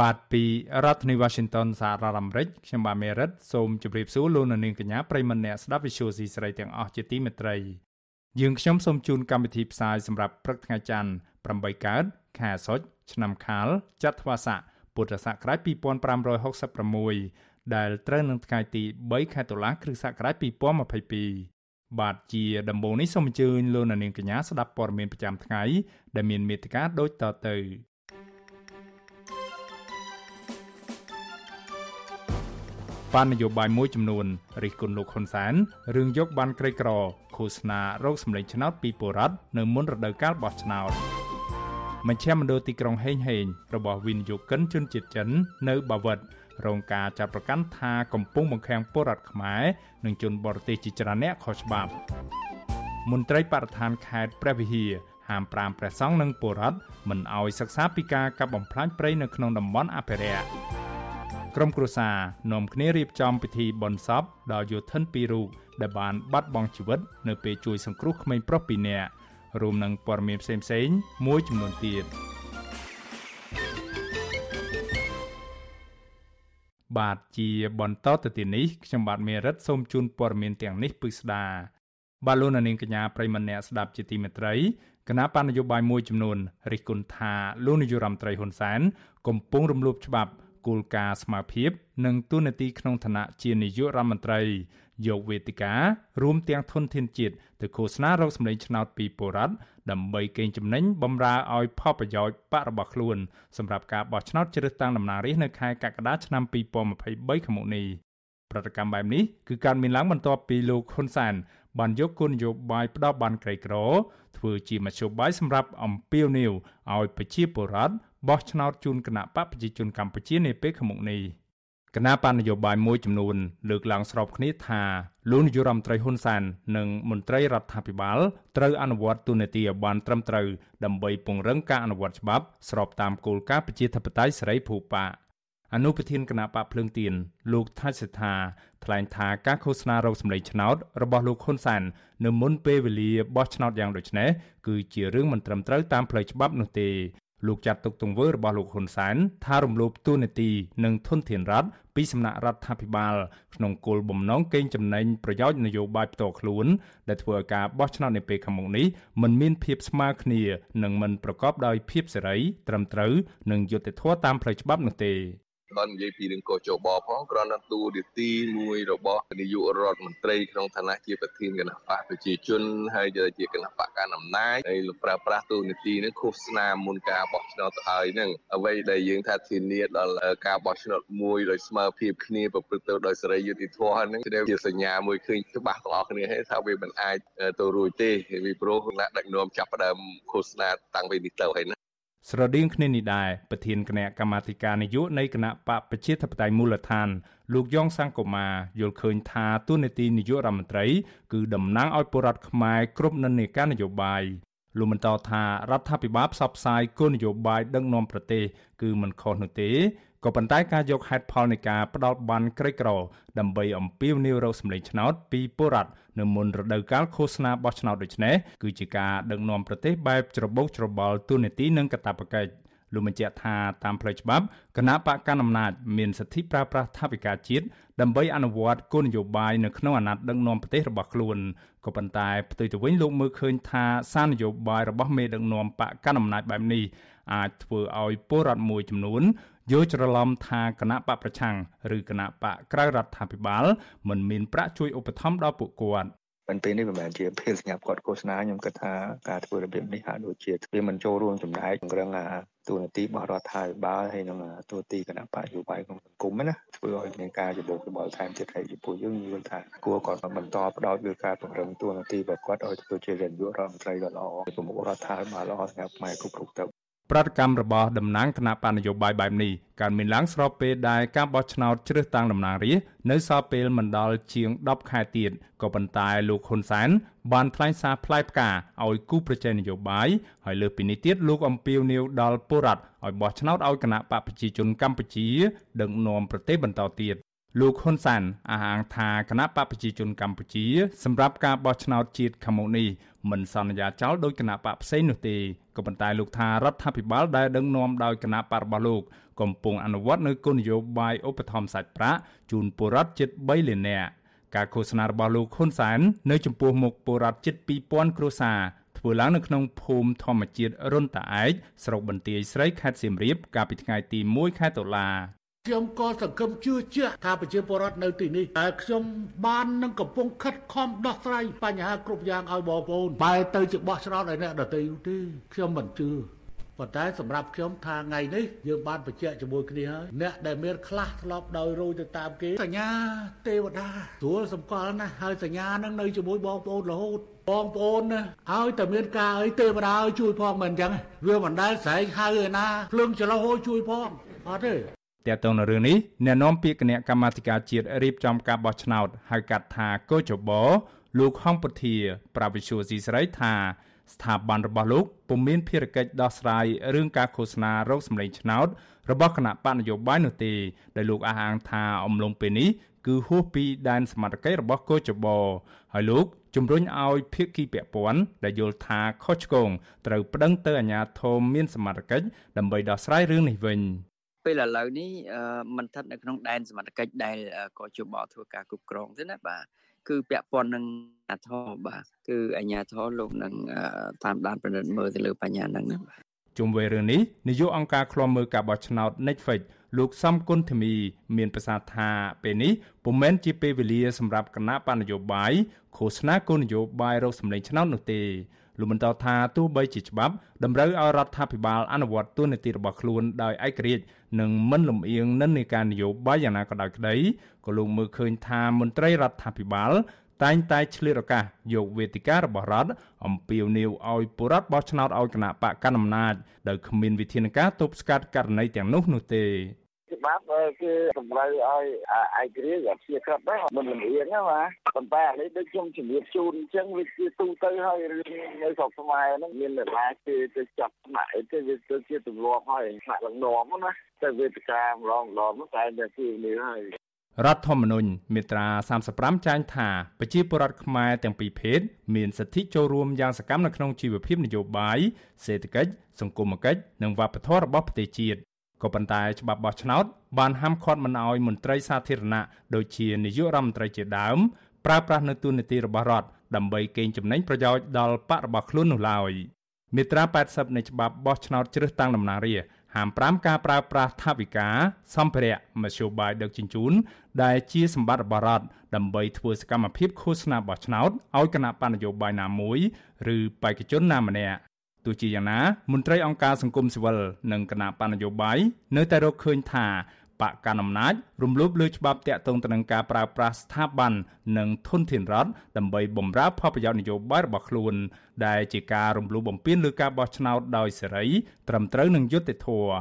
បាទពីរដ្ឋធានី Washington សហរដ្ឋអាមេរិកខ្ញុំបាទមេរិតសូមជម្រាបសួរលោកអ្នកនាងកញ្ញាប្រិយមិត្តអ្នកស្ដាប់ Vithu Azisari ទាំងអស់ជាទីមេត្រីយើងខ្ញុំសូមជូនកម្មវិធីផ្សាយសម្រាប់ព្រឹកថ្ងៃច័ន្ទ8កើតខែសុចឆ្នាំខាលចត្វាស័កពុទ្ធសករាជ2566ដែលត្រូវនឹងថ្ងៃទី3ខែតុលាគ្រិស្តសករាជ2022បាទជាដំបូងនេះសូមអញ្ជើញលោកនាងកញ្ញាស្ដាប់ព័ត៌មានប្រចាំថ្ងៃដែលមានមេត្តាដូចតទៅ បាននយោបាយមួយចំនួនរិះគន់លោកហ៊ុនសែនរឿងយកបានក្រីក្រឃោសនារោគសម្លេងឆ្នោតពីបុរដ្ឋនៅមុនរដូវកាលបោះឆ្នោតមជ្ឈមណ្ឌលទីក្រុងហេងហេងរបស់វិនិយោគិនជនជាតិចិននៅបាវិតរងការចាប់ប្រកាន់ថាកំពុងបង្ខាំងពលរដ្ឋខ្មែរនិងជនបរទេសជាច្រើនអ្នកខុសច្បាប់មន្ត្រីបរិស្ថានខេត្តព្រះវិហារហាមប្រាមព្រះសង្ឃនិងពលរដ្ឋមិនឲ្យសិក្សាពីការកាប់បំផ្លាញព្រៃនៅក្នុងតំបន់អភិរក្ស ក្រុមគ្រួសារនាំគ្នារៀបចំពិធីបុណ្យសពដល់យោធិនពីររូបដែលបានបាត់បង់ជីវិតនៅពេលជួយសង្គ្រោះក្មេងប្រុសពីរនាក់រួមនឹងព័ត៌មានផ្សេងៗមួយចំនួនទៀតបាទជាបន្តទៅទីនេះខ្ញុំបាទមេរិតសូមជូនព័ត៌មានទាំងនេះពិស្ដាបាទលោកនាងកញ្ញាប្រិមម្នាក់ស្ដាប់ជាទីមេត្រីគណៈបណ្ឌនយោបាយមួយចំនួនរិះគន់ថាលោកនាយរដ្ឋមន្ត្រីហ៊ុនសែនកំពុងរំលោភច្បាប់ គោលការណ៍ស្មារភាព និងទូនាទីក្នុងឋានៈជានាយករដ្ឋមន្ត្រី យកវេទិការួមទាំងធនធានជាតិទៅឃោសនារកសម្លេងឆ្នោតពីបុរដ្ឋដើម្បីកេងចំណេញបំរើឲ្យផលប្រយោជន៍បករបស់ខ្លួនសម្រាប់ការបោះឆ្នោតជ្រើសតាំងតំណាងរាស្ត្រនៅខែកក្កដាឆ្នាំ2023ខាងមុខនេះប្រតិកម្មបែបនេះគឺការមានឡើងបន្ទាប់ពីលោកហ៊ុនសែន បានយកគោលនយោបាយផ្ដោតបានក្រីក្រ ធ្វើជាមធ្យោបាយសម្រាប់អំពាវនាវឲ្យប្រជាពលរដ្ឋបោះឆ្នោតជូនគណៈបកប្រជាជនកម្ពុជានាពេលខាងមុខនេះ។គណៈបណ្ឌនយោបាយមួយចំនួនលើកឡើងស្របគ្នាថាលោកនាយរដ្ឋមន្ត្រីហ៊ុនសែននិងមន្ត្រីរដ្ឋាភិបាលត្រូវអនុវត្តទូនាទីឲ្យបានត្រឹមត្រូវដើម្បីពង្រឹងការអនុវត្តច្បាប់ស្របតាមគោលការណ៍ប្រជាធិបតេយ្យសេរីភូប៉ា អនុប្រធានគណៈបកភ្លើងទៀនលោកថាច់សេដ្ឋាថ្លែងថាការឃោសនារោគសម្លេងឆ្នោតរបស់លោកហ៊ុនសែននៅមុនពេលវេលាបោះឆ្នោតយ៉ាងដូចនេះគឺជារឿងមិនត្រឹមត្រូវតាមផ្លូវច្បាប់នោះទេលោកចាត់ទុកទង្វើរបស់លោកហ៊ុនសែនថារំលោភទូនាទីនិងធនធានរដ្ឋពីសំណាក់រដ្ឋាភិបាលក្នុងគោលបំណងកេងចំណេញប្រយោជន៍នយោបាយផ្ទាល់ខ្លួន ដែលធ្វើឲ្យការបោះឆ្នោតនាពេលខាងមុខនេះមិនមានភាពស្មើគ្នានិងមិនប្រកបដោយភាពសេរីត្រឹមត្រូវនិងយុត្តិធម៌តាមផ្លូវច្បាប់នោះទេ គាត់និយាយពីរឿងកោជបផងគ្រាន់តែទូនាទីមួយរបស់នាយករដ្ឋមន្ត្រីក្នុងឋានៈជាប្រធានគណៈបកប្រជាជនហើយជាគណៈបកកណ្ដាលអំណាចហើយលោកប្រើប្រាស់ទូនាទីនឹងឃោសនាមុនការបោះឆ្នោតទៅហើយហ្នឹងអ្វីដែលយើងថាធានាដល់ការបោះឆ្នោតមួយដោយស្មើភាពគ្នាប្រព្រឹត្តទៅដោយសេរីយុត្តិធម៌ហ្នឹងជាសញ្ញាមួយឃើញច្បាស់ទាំងអស់គ្នាហើយថាវាមិនអាចទៅរួចទេពីព្រោះគណៈដឹកនាំចាប់ផ្ដើមឃោសនាតាំងពីនេះទៅហើយណា ស្រដៀងគ្នានេះដែរប្រធានគណៈកម្មាធិការនយោបាយនៃគណៈបកប្រជាធិបតេយ្យមូលដ្ឋាន លោកយ៉ងសង្គមាយល់ឃើញថាទូនាទីនាយករដ្ឋមន្ត្រីគឺតំណាងឲ្យពលរដ្ឋខ្មែរគ្រប់និន្នាការនយោបាយលោកបន្តថារដ្ឋាភិបាលផ្សព្វផ្សាយគោលនយោបាយដឹកនាំប្រទេសគឺមិនខុសនោះទេ ក៏ប៉ុន្តែការយកហេតុផលនៃការផ្ដាល់បានក្រីក្រ ដើម្បីអំពាវនាវរកសម្លេងឆ្នោតពីពលរដ្ឋនៅមុនរដូវកាលឃោសនាបោះឆ្នោតដូចនេះគឺជាការដឹកនាំប្រទេសបែបច្របូកច្របល់ទូនីតិនិងកាតព្វកិច្ចលោកបញ្ជាក់ថាតាមផ្លូវច្បាប់គណៈបកកណ្ដាលអំណាចមានសិទ្ធិប្រើប្រាស់ថវិកាជាតិដើម្បីអនុវត្តគោលនយោបាយនៅក្នុងអាណត្តិដឹកនាំប្រទេសរបស់ខ្លួនក៏ប៉ុន្តែផ្ទុយទៅវិញលោកមើលឃើញថាសារនយោបាយរបស់មេដឹកនាំបកកណ្ដាលអំណាចបែបនេះអាចធ្វើឲ្យពលរដ្ឋមួយចំនួន យល់ច្រឡំថាគណៈបកប្រឆាំងឬគណៈបកក្រៅរដ្ឋាភិបាលមិនមានប្រាក់ជួយឧបត្ថម្ភដល់ពួកគាត់ប៉ុន្តែនេះមិនមែនជាភាពសញ្ញាគាត់ឃោសនាខ្ញុំគិតថាការធ្វើរបៀបនេះហាក់ដូចជាវាមិនចូលរួមចំណែកពង្រឹងអាទូនាទីរបស់រដ្ឋាភិបាលហើយនឹងទូនាទីគណៈបកយោបាយក្នុងសង្គមណាធ្វើឲ្យមានការច្របូកច្របល់ថែមទៀតហើយចំពោះយើងយល់ថាគួរគាត់បន្តផ្ដោតលើការពង្រឹងទូនាទីរបស់គាត់ឲ្យធ្វើជានាយករដ្ឋមន្ត្រីដ៏ល្អប្រមុខរដ្ឋាភិបាលល្អសម្រាប់ខ្មែរគ្រប់គ្រប់ទៅ ប្រតិកម្មរបស់តំណាងគណៈបណ្ឌនយោបាយបែបនេះកើតមានឡើងស្របពេលដែលការបោះឆ្នោតជ្រើសតាំងតំណាងរាស្ត្រនៅសល់ពេលមិនដល់ជាង10ខែទៀតក៏ប៉ុន្តែលោកហ៊ុនសែនបានថ្លែងសារផ្លែផ្កាឲ្យគូប្រជែងនយោបាយហើយលើសពីនេះទៀតលោកអំពីវនីវដល់ពលរដ្ឋឲ្យបោះឆ្នោតឲ្យគណៈបកប្រជាជនកម្ពុជាដឹកនាំប្រទេសបន្តទៀត លោកហ៊ុនសានអះអាងថាគណៈបកប្រជាជនកម្ពុជា សម្រាប់ការបោះឆ្នោតជាតិខាងមុខនេះមិនសន្យាចោលដោយគណៈបកផ្សេងនោះទេក៏ប៉ុន្តែលោកថារដ្ឋាភិបាលដែលដឹកនាំដោយគណៈបករបស់លោកកំពុងអនុវត្តនូវគោលនយោបាយឧបត្ថម្ភសាច់ប្រាក់ជូនពលរដ្ឋជិត3លាននាក់ការឃោសនារបស់លោកហ៊ុនសែននៅចំពោះមុខពលរដ្ឋជិត2000គ្រួសារធ្វើឡើងនៅក្នុងភូមិធម្មជាតិរុនតាឯកស្រុកបន្ទាយស្រីខេត្តសៀមរាបកាលពីថ្ងៃទី1ខែតុលា ខ្ញុំក៏សង្ឃឹមជឿជាក់ថាប្រជាពលរដ្ឋនៅទីនេះតែខ្ញុំបាននឹងកំពុងខិតខំដោះស្រាយបញ្ហាគ្រប់យ៉ាងឲ្យបងប្អូនបែរទៅជាបោះឆ្នោតឲ្យអ្នកដទៃនោះទេខ្ញុំមិនជឿប៉ុន្តែសម្រាប់ខ្ញុំថាថ្ងៃនេះយើងបានបញ្ជាក់ជាមួយគ្នាហើយអ្នកដែលមានខ្លះធ្លាប់ដោយរួយទៅតាមគេសញ្ញាទេវតាស្រួលសម្គាល់ណាស់ហើយសញ្ញានឹងនៅជាមួយបងប្អូនរហូតបងប្អូនណាឲ្យតែមានការអីទេវតាឲ្យជួយផងមិនអញ្ចឹងវាមិនដែលស្រែកហៅឯណាភ្លើងចលោះជួយផងអត់ទេ តើតើនៅរឿងនេះអ្នកនាំពាក្យគណៈកម្មាធិការជាតិរៀបចំការបោះឆ្នោតហៅកាត់ថាកោចបលោកហងពុធាប្រាវិសុយស៊ីស្រីថាស្ថាប័នរបស់លោកពុំមានភារកិច្ចដោះស្រាយរឿងការឃោសនារោគសម្លេងឆ្នោតរបស់គណៈបកនយោបាយនោះទេដែលលោកអះអាងថាអំឡុងពេលនេះគឺហួសពីដែនសមត្ថកិច្ចរបស់កោចបហើយលោកជំរុញឲ្យភាគីពាក់ព័ន្ធដែលយល់ថាខុសឆ្គងត្រូវប្តឹងទៅអាជ្ញាធរមានសមត្ថកិច្ចដើម្បីដោះស្រាយរឿងនេះវិញ ពេលឥឡូវនេះมันស្ថិតនៅក្នុងដែនសមត្ថកិច្ចដែលកោជបធ្វើការគ្រប់គ្រងទេណាបាទគឺពាក់ព័ន្ធនឹងអាធរបាទគឺអាញាធរលោកនឹងតាមដានពិនិត្យមើលទៅលើបញ្ហាហ្នឹងណាបាទជុំវិញរឿងនេះនាយកអង្គការឃ្លាំមើលការបោះឆ្នោត Netflix លោកសំគុណធីមី មានប្រសាសន៍ថាពេលនេះពុំមែនជាពេលវេលាសម្រាប់គណៈបណ្ឌនយោបាយឃោសនាគោលនយោបាយរកសម្លេងឆ្នោតនោះទេ លោកបន្តថាទោះបីជាច្បាប់តម្រូវឲ្យរដ្ឋាភិបាលអនុវត្តទូនាទីរបស់ខ្លួនដោយឯករាជ្យនិងមិនលំអៀងនិន្នាការនយោបាយយ៉ាងណាក៏ដោយក្តីក៏លោកមើលឃើញថាមន្ត្រីរដ្ឋាភិបាលតែងតែឆ្លៀតឱកាសយកវេទិការបស់រដ្ឋអំពាវនាវឲ្យពលរដ្ឋបោះឆ្នោតឲ្យគណៈបកកណ្ដាលអំណាចដោយគ្មានវិធានការទប់ស្កាត់ករណីទាំងនោះនោះទេ ច្បាប់គឺតម្រូវឲ្យឯករាជ្យអាជាក្រិតដែរមិនលំអៀងណាបាទប៉ុន្តែអានេះដូចខ្ញុំជំរាបជូនអញ្ចឹងវាជាទូទៅហើយរឿងនៅស្រុកខ្មែរហ្នឹងមានអ្នកណាគេទៅចាប់ថ្នាក់អីទៅវាទៅជាទម្លាប់ហើយថ្នាក់ឡើងនាំណាតែវេទិកាម្ដងម្ដងតែតែគឺនេះហើយរដ្ឋធម្មនុញ្ញមាត្រា35ចែងថាប្រជាពលរដ្ឋខ្មែរទាំងពីរភេទមានសិទ្ធិចូលរួមយ៉ាងសកម្មនៅក្នុងជីវភាពនយោបាយសេដ្ឋកិច្ចសង្គមគិច្ចនិងវប្បធម៌របស់ប្រទេសជាតិ ក៏ប៉ុន្តែច្បាប់បោះឆ្នោតបានហាមឃាត់មិនឲ្យមន្ត្រីសាធារណៈដូចជានាយករដ្ឋមន្ត្រីជាដើមប្រើប្រាស់នៅទូនាទីរបស់រដ្ឋដើម្បីកេងចំណេញប្រយោជន៍ដល់បករបស់ខ្លួននោះឡើយមាត្រា80នៃច្បាប់បោះឆ្នោតជ្រើសតាំងតំណាងរាស្ត្រហាម5ការប្រើប្រាស់ថវិកាសម្ភារៈមធ្យោបាយដឹកជញ្ជូនដែលជាសម្បត្តិរបស់រដ្ឋដើម្បីធ្វើសកម្មភាពឃោសនាបោះឆ្នោតឲ្យគណៈបណ្ឌនយោបាយណាមួយ ឬបេក្ខជនណាម្នាក់ ទោះជាយ៉ាងណាមន្ត្រីអង្គការសង្គមស៊ីវិលនិងគណៈបណ្ឌនយោបាយនៅតែរកឃើញថាបកកណ្ដាលអំណាចរំលោភលើច្បាប់តាក់ទងទៅនឹងការប្រើប្រាស់ស្ថាប័ននិងធនធានរដ្ឋដើម្បីបម្រើផលប្រយោជន៍នយោបាយរបស់ខ្លួន ដែលជាការរំលោភបំពានលើការបោះឆ្នោតដោយសេរី ត្រឹមត្រូវនិងយុត្តិធម៌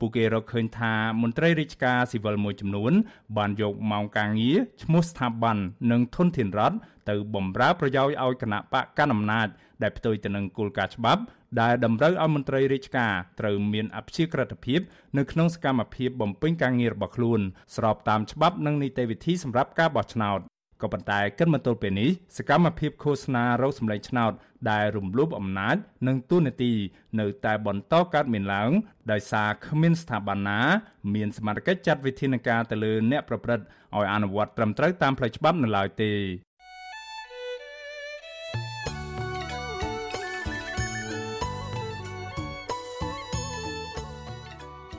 ពួកគេរកឃើញថាមន្ត្រីរាជការស៊ីវិលមួយចំនួន បានយកម៉ោងការងារឈ្មោះស្ថាប័ននិងធនធានរដ្ឋទៅបម្រើប្រយោជន៍ឲ្យគណៈបកកណ្ដាលអំណាចដែលផ្ទុយទៅនឹងគោលការណ៍ច្បាប់ ដែលតម្រូវឲ្យមន្ត្រីរាជការត្រូវមានអព្យាក្រឹតភាពនៅក្នុងសកម្មភាពបំពេញការងាររបស់ខ្លួន ស្របតាមច្បាប់និងនីតិវិធីសម្រាប់ការបោះឆ្នោតក៏ប៉ុន្តែគិតមកទល់ពេលនេះសកម្មភាពឃោសនារោគសម្លេងឆ្នោត ដែលរំលោភអំណាចនិងទូនាទី នៅតែបន្តកើតមានឡើងដោយសារគ្មានស្ថាប័នណា មានសមត្ថកិច្ចចាត់វិធានការទៅលើអ្នកប្រព្រឹត្តឲ្យអនុវត្តត្រឹមត្រូវតាមផ្លូវច្បាប់នៅឡើយទេ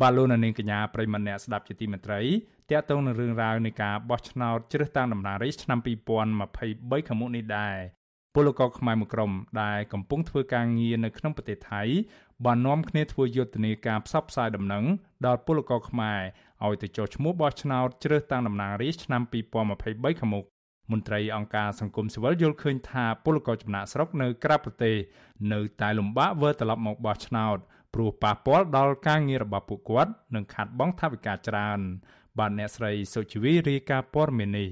បាទលោកនាងកញ្ញាប្រិមម្នាក់ស្ដាប់ជាទីមេត្រីតកតងនឹងរឿងរ៉ាវនៃការបោះឆ្នោតជ្រើសតាំងតំណាងរាស្ត្រឆ្នាំ2023ខាងមុខនេះដែរពលករខ្មែរមួយក្រុមដែលកំពុងធ្វើការងារនៅក្នុងប្រទេសថៃបាននាំគ្នាធ្វើយុទ្ធនាការផ្សព្វផ្សាយដំណឹងដល់ពលករខ្មែរឲ្យទៅចុះឈ្មោះបោះឆ្នោតជ្រើសតាំងតំណាងរាស្ត្រឆ្នាំ2023ខាងមុខមន្ត្រីអង្គការសង្គមស៊ីវិលយល់ឃើញថាពលករចំណាក់ស្រុកនៅក្រៅប្រទេសនៅតែលំបាកវិលត្រឡប់មកបោះឆ្នោត ព្រោះប៉ះពាល់ដល់ការងាររបស់ពួកគាត់និងខាត់បងថវិកាច្រើន បាទអ្នកស្រីសុជីវីរាយការណ៍ព័ត៌មាននេះ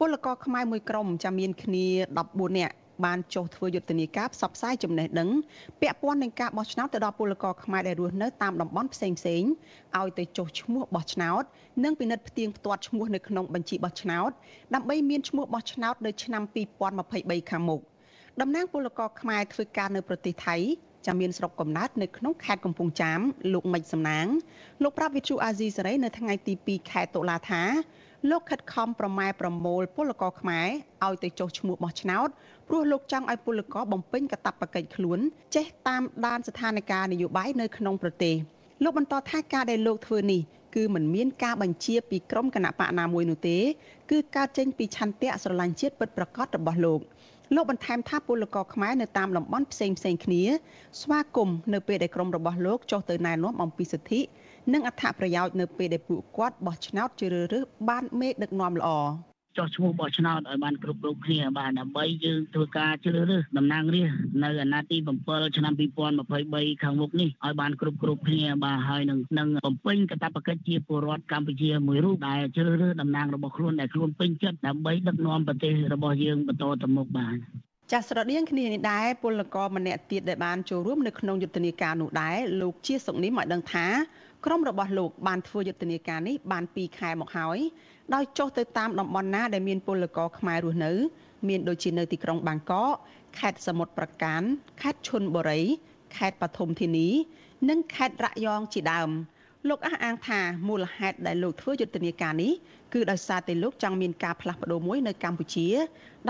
ពលករខ្មែរមួយក្រុមចាំមានគ្នា14នាក់បានចុះធ្វើយុទ្ធនាការផ្សព្វផ្សាយចំណេះដឹងពាក់ព័ន្ធនឹងការបោះឆ្នោតទៅដល់ពលករខ្មែរដែលរស់នៅតាមតំបន់ផ្សេងផ្សេងឲ្យទៅចុះឈ្មោះបោះឆ្នោតនិងពិនិត្យផ្ទៀងផ្ទាត់ឈ្មោះនៅក្នុងបញ្ជីបោះឆ្នោតដើម្បីមានឈ្មោះបោះឆ្នោតនៅឆ្នាំ2023ខាងមុខតំណាងពលករខ្មែរធ្វើការនៅប្រទេសថៃ ចាំមានស្រុកកំណើតនៅក្នុងខេត្តកំពង់ចាមលោកមិចសំណាងលោកប្រាប់វិទ្យុអាស៊ីសេរីនៅថ្ងៃទី2ខែតុលាថាលោកខិតខំប្រម៉ែប្រមូលពលករខ្មែរឲ្យទៅចុះឈ្មោះបោះឆ្នោតព្រោះលោកចង់ឲ្យពលករបំពេញកាតព្វកិច្ចខ្លួន ចេះតាមដានស្ថានភាពនយោបាយនៅក្នុងប្រទេសលោកបន្តថាការដែលលោកធ្វើនេះគឺមិនមានការបញ្ជាពីក្រុមគណៈបកណាមួយនោះទេ គឺកើតចេញពីឆន្ទៈស្រឡាញ់ជាតិពិតប្រាកដរបស់លោក លោកបន្ថែមថាពលករខ្មែរនៅតាមតំបន់ផ្សេងផ្សេងគ្នា ស្វាគមន៍នៅពេលដែលក្រុមរបស់លោកចុះទៅណែនាំអំពីសិទ្ធិនិងអត្ថប្រយោជន៍នៅពេលដែលពួកគាត់បោះឆ្នោតជ្រើសរើសបានមេដឹកនាំល្អ ចោះឈ្មោះបោះឆ្នោតឲ្យបានគ្រប់គ្រប់គ្នាបាទដើម្បីយើងធ្វើការជ្រើសរើសតំណាងរាស្ត្រនៅអាណត្តិទី7ឆ្នាំ2023ខាងមុខនេះឲ្យបានគ្រប់គ្រប់គ្នាបាទហើយនឹងនឹងបំពេញកាតព្វកិច្ចជាពលរដ្ឋកម្ពុជាមួយរូបដែលជ្រើសរើសតំណាងរបស់ខ្លួនដែលខ្លួនពេញចិត្តដើម្បីដឹកនាំប្រទេសរបស់យើងបន្តទៅមុខបាទចាស់ស្រដៀងគ្នានេះដែរពលករម្នាក់ទៀតដែលបានចូលរួមនៅក្នុងយុទ្ធនាការនោះដែរលោកជាសុកនេះមកដឹងថាក្រុមរបស់លោកបានធ្វើយុទ្ធនាការនេះបាន2ខែមកហើយ ដោយចុះទៅតាមតំបន់ណាដែលមានពលករខ្មែររស់នៅ មានដូចជានៅទីក្រុងបាងកកខេត្តសមុទ្រប្រការខេត្តឈុនបុរីខេត្តបឋមធានី និងខេត្តរយងជាដើមលោកអះអាងថាមូលហេតុដែលលោកធ្វើយុទ្ធនាការនេះ គឺដោយសារតែលោកចង់មានការផ្លាស់ប្ដូរមួយនៅកម្ពុជា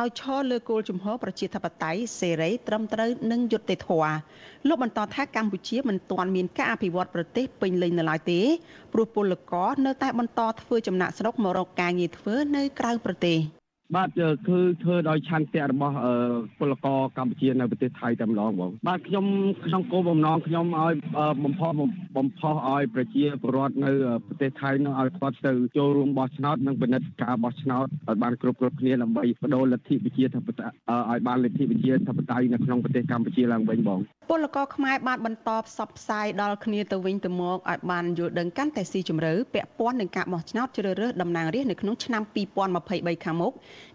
ដោយឈរលើគោលជំហរប្រជាធិបតេយ្យសេរីត្រឹមត្រូវនិងយុត្តិធម៌លោកបន្តថាកម្ពុជាមិនទាន់មានការអភិវឌ្ឍប្រទេសពេញលេញនៅឡើយទេព្រោះពលករនៅតែបន្តធ្វើចំណាក់ស្រុកមករកការងារធ្វើនៅក្រៅប្រទេស។ បាទគឺធ្វើដោយឆន្ទៈរបស់ពលករកម្ពុជានៅប្រទេសថៃតែម្ដងបងបាទខ្ញុំក្នុងគោលបំណងខ្ញុំឲ្យបំផុសបំផុសឲ្យប្រជាពលរដ្ឋនៅប្រទេសថៃនឹងឲ្យគាត់ទៅចូលរួមបោះឆ្នោតនិងពិនិត្យការបោះឆ្នោតឲ្យបានគ្រប់គ្រប់គ្នាដើម្បីបដូរលទ្ធិប្រជាធិបតេយ្យឲ្យបានលទ្ធិប្រជាធិបតេយ្យនៅក្នុងប្រទេសកម្ពុជាឡើងវិញបង ពលករខ្មែរបានបន្តផ្សព្វផ្សាយដល់គ្នាទៅវិញទៅមកឲ្យបានយល់ដឹងកាន់តែស៊ីជម្រៅពាក់ព័ន្ធនឹងការបោះឆ្នោតជ្រើសរើសតំណាងរាស្ត្រនៅក្នុងឆ្នាំ2023ខាងមុខ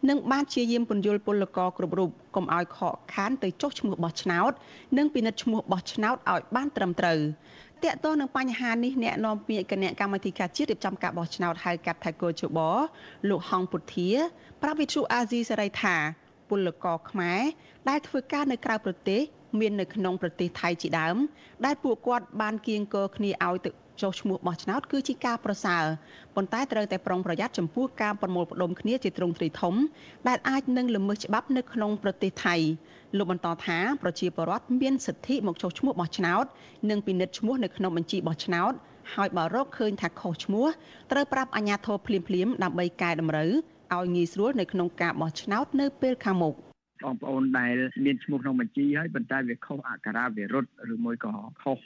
និងបានជាយាមពន្យល់ពលករគ្រប់រូបកុំឲ្យខកខានទៅចុះឈ្មោះបោះឆ្នោត និងពិនិត្យឈ្មោះបោះឆ្នោតឲ្យបានត្រឹមត្រូវតកតនឹងបញ្ហានេះអ្នកនាំពាក្យគណៈកម្មាធិការជាតិរៀបចំការបោះឆ្នោតហៅកាត់ថៃកោជបលោកហងពុធាប្រាប់វិទ្យុអាស៊ីសេរីថាពលករខ្មែរដែលធ្វើការនៅក្រៅប្រទេស មាននៅក្នុងប្រទេសថៃជាដើម ដែលពួកគាត់បានគៀងគរគ្នាឲ្យទៅចុះឈ្មោះបោះឆ្នោតគឺជាការប្រសើរប៉ុន្តែត្រូវតែប្រុងប្រយ័ត្នចំពោះការប្រមូលផ្ដុំគ្នាជាទ្រង់ទ្រីធំ ដែលអាចនឹងល្មើសច្បាប់នៅក្នុងប្រទេសថៃលោកបន្តថាប្រជាពលរដ្ឋមានសិទ្ធិមកចុះឈ្មោះបោះឆ្នោតនិងពិនិត្យឈ្មោះនៅក្នុងបញ្ជីបោះឆ្នោតហើយបើរកឃើញថាខុសឈ្មោះត្រូវប្រាប់អាជ្ញាធរភ្លាមៗដើម្បីកែតម្រូវឲ្យងាយស្រួលនៅក្នុងការបោះឆ្នោតនៅពេលខាងមុខ បងប្អូនដែលមានឈ្មោះក្នុងបញ្ជីហើយប៉ុន្តែវាខុសអក្ខរាវិរុទ្ធឬមួយក៏ខុស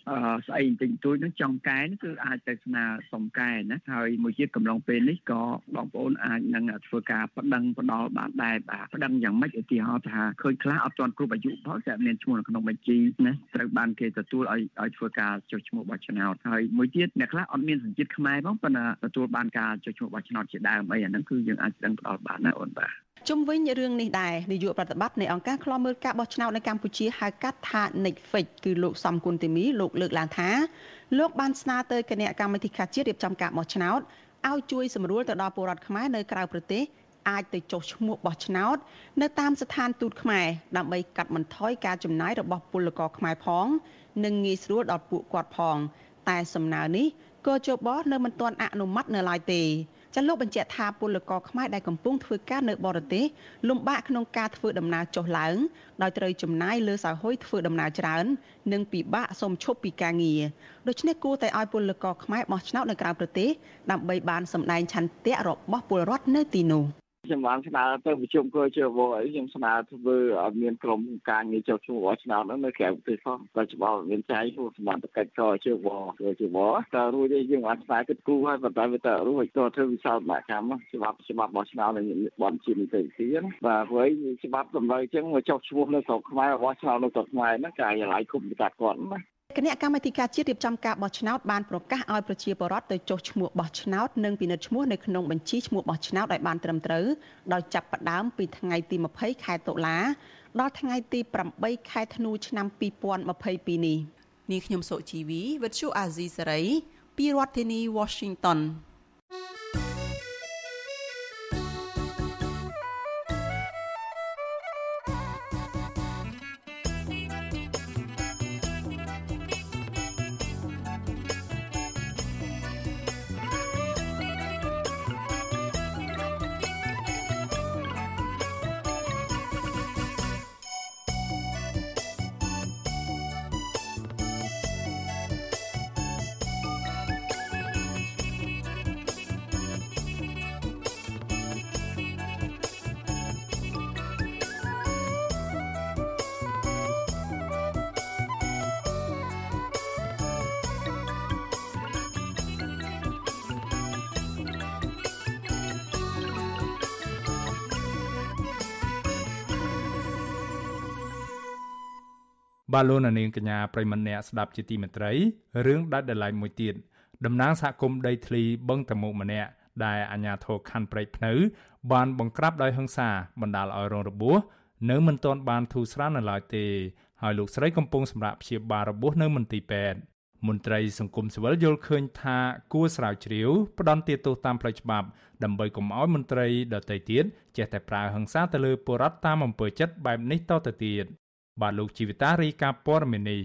ស្អីបន្តិចបន្តួចនឹងចង់កែគឺអាចទៅស្នើសុំកែណាហើយមួយទៀតកំឡុងពេលនេះក៏បងប្អូនអាចនឹងធ្វើការប្តឹងផ្ដាល់បានដែរបាទប្តឹងយ៉ាងម៉េចឧទាហរណ៍ថាឃើញខ្លះអត់ទាន់គ្រប់អាយុផងតែមានឈ្មោះនៅក្នុងបញ្ជីណាត្រូវបានគេទទួលឲ្យឲ្យធ្វើការចុះឈ្មោះបោះឆ្នោតហើយមួយទៀតអ្នកខ្លះអត់មានសញ្ជាតិខ្មែរផងប៉ុន្តែទទួលបានការចុះឈ្មោះបោះឆ្នោតជាដើមអីអាហ្នឹងគឺយើងអាចប្តឹងផ្ដាល់បានណាអូនបាទ ជុំវិញរឿងនេះដែរនាយកប្រតិបត្តិនៃអង្គការឃ្លាំមើលការបោះឆ្នោតនៅកម្ពុជាហៅកាត់ថា Netflix គឺលោកសំគុណទីមីលោកលើកឡើងថាលោកបានស្នើទៅគណៈកម្មាធិការជាតិរៀបចំការបោះឆ្នោតឲ្យជួយសម្រួលទៅដល់ពលរដ្ឋខ្មែរនៅក្រៅប្រទេសអាចទៅចុះឈ្មោះបោះឆ្នោត នៅតាមស្ថានទូតខ្មែរដើម្បីកាត់បន្ថយការចំណាយរបស់ពលករខ្មែរផង និងងាយស្រួលដល់ពួកគាត់ផង តែសំណើនេះក៏ជបនៅមិនទាន់អនុម័តនៅឡើយទេ ចាលោកបញ្ជាក់ថាពលករខ្មែរដែលកំពុងធ្វើការនៅបរទេសលំបាកក្នុងការធ្វើដំណើរចុះឡើងដោយត្រូវចំណាយលើសហហុយធ្វើដំណើរច្រើននិងពិបាកសុំឈប់ពីការងារដូច្នេះគួរតែឲ្យពលករខ្មែរបោះឆ្នោតនៅក្រៅប្រទេសដើម្បីបានសម្ដែងឆន្ទៈរបស់ពលរដ្ឋនៅទីនោះ។ ខ្ញុំបានស្នើទៅប្រជុំគយជវអីខ្ញុំស្នើធ្វើឲ្យមានក្រុមការងារចុះឈ្មោះរបស់ឆ្នាំហ្នឹងនៅក្រៅប្រទេសផងតែច្បាប់មានចែងព្រោះសមត្ថកិច្ចក៏ជវគយជវតែរួចទេយើងអាចស្នើគិតគូរឲ្យបន្តវាទៅរួចទៅធ្វើវិសោធនកម្មច្បាប់ច្បាប់របស់ឆ្នាំនឹងបនជានីតិវិធីណាបាទព្រោះឯងច្បាប់តម្រូវអញ្ចឹងមកចុះឈ្មោះនៅស្រុកខ្មែររបស់ឆ្នាំនៅស្រុកខ្មែរហ្នឹងកាយឡៃគុំតាគាត់ណា គណៈកម្មាធិការជាតិរៀបចំការបោះឆ្នោតបានប្រកាសឲ្យប្រជាពលរដ្ឋទៅចុះឈ្មោះបោះឆ្នោតនិងពិនិត្យឈ្មោះនៅក្នុងបញ្ជីឈ្មោះបោះឆ្នោតឲ្យបានត្រឹមត្រូវដោយចាប់ផ្ដើមពីថ្ងៃទី20ខែតុលាដល់ថ្ងៃទី8ខែធ្នូឆ្នាំ2022នេះនាងខ្ញុំសុជីវីវិទ្យុអាស៊ីសេរីពីរដ្ឋធានី Washington បាទលោកនាងកញ្ញាប្រិមម្នាក់ស្ដាប់ជាទីមេត្រីរឿងដាច់ដライមួយទៀតតំណាងសហគមន៍ដីធ្លីបឹងតមុកម្នាក់ដែលអាជ្ញាធរខណ្ឌព្រែកភ្នៅបានបង្ក្រាបដោយហិង្សាបណ្ដាលឲ្យរងរបួសនៅមិនទាន់បានធូរស្រាលនៅឡើយទេហើយលោកស្រីកំពុងសម្រាប់ព្យាបាលរបួសនៅមន្ទីរពេទ្យមន្ត្រីសង្គមស៊ីវិលយល់ឃើញថាគួរស្រាវជ្រាវផ្ដន់ទាទោសតាមផ្លូវច្បាប់ដើម្បីកុំឲ្យមន្ត្រីដទៃទៀតចេះតែប្រើហិង្សាទៅលើពលរដ្ឋតាមអំពើចិត្តបែបនេះតទៅទៀត បាទលោកជីវិតារីកាព័រមេនី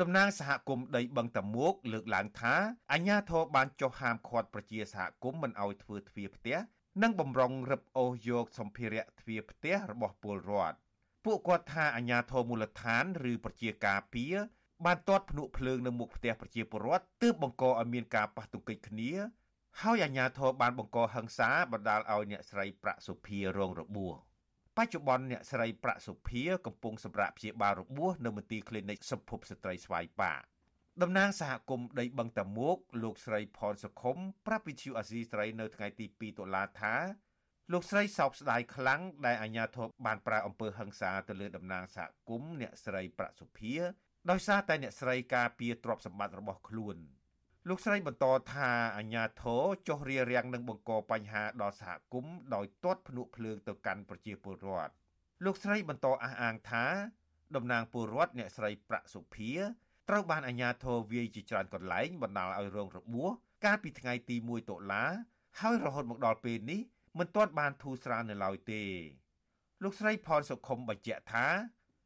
តំណាងសហគមន៍ដីបឹងតមួកលើកឡើងថាអាជ្ញាធរបានចុះហាមឃាត់ប្រជាសហគមន៍មិនឲ្យធ្វើទ្វារផ្ទះនិងបំរុងរឹបអូសយកសម្ភារៈទ្វារផ្ទះរបស់ពលរដ្ឋពួកគាត់ថាអាជ្ញាធរមូលដ្ឋាន ឬប្រជាការពារបានទាត់ភ្នក់ភ្លើងនៅមុខផ្ទះប្រជាពលរដ្ឋទើបបង្កឲ្យមានការប៉ះទង្គិចគ្នា ហើយអាជ្ញាធរបានបង្កហិង្សាបណ្ដាលឲ្យអ្នកស្រីប្រាក់សុភារងរបួស បច្ចុប្បន្នអ្នកស្រីប្រាក់សុភាកំពុងសម្រាប់ព្យាបាលរបួសនៅមន្ទីរ Clinic សុភពស្ត្រីស្វាយប៉ាតំណាងសហគមន៍ដីបឹងតាមួកលោកស្រីផនសុខុមប្រាប់វិទ្យុអាស៊ីស្រីនៅថ្ងៃទី2តុលាថាលោកស្រីសោកស្ដាយខ្លាំងដែលអាជ្ញាធរបានប្រើអំពើហិង្សាទៅលើតំណាងសហគមន៍អ្នកស្រីប្រាក់សុភាដោយសារតែអ្នកស្រីការពារទ្រព្យសម្បត្តិរបស់ខ្លួន។ លោកស្រីបន្តថាអាញាធរចុះរារាំងនឹងបង្កបញ្ហាដល់សហគមន៍ដោយទាត់ភ្នក់ភ្លើងទៅកាន់ប្រជាពលរដ្ឋលោកស្រីបន្តអះអាងថាតំណាងពលរដ្ឋអ្នកស្រីប្រាក់សុភាត្រូវបានអាញាធរវាយជាច្រើនកន្លែងបណ្ដាលឲ្យរងរបួសកាលពីថ្ងៃទី1តុលាហើយរហូតមកដល់ពេលនេះមិនទាន់បានធូរស្រាលនៅឡើយទេលោកស្រីផនសុខុមបញ្ជាក់ថា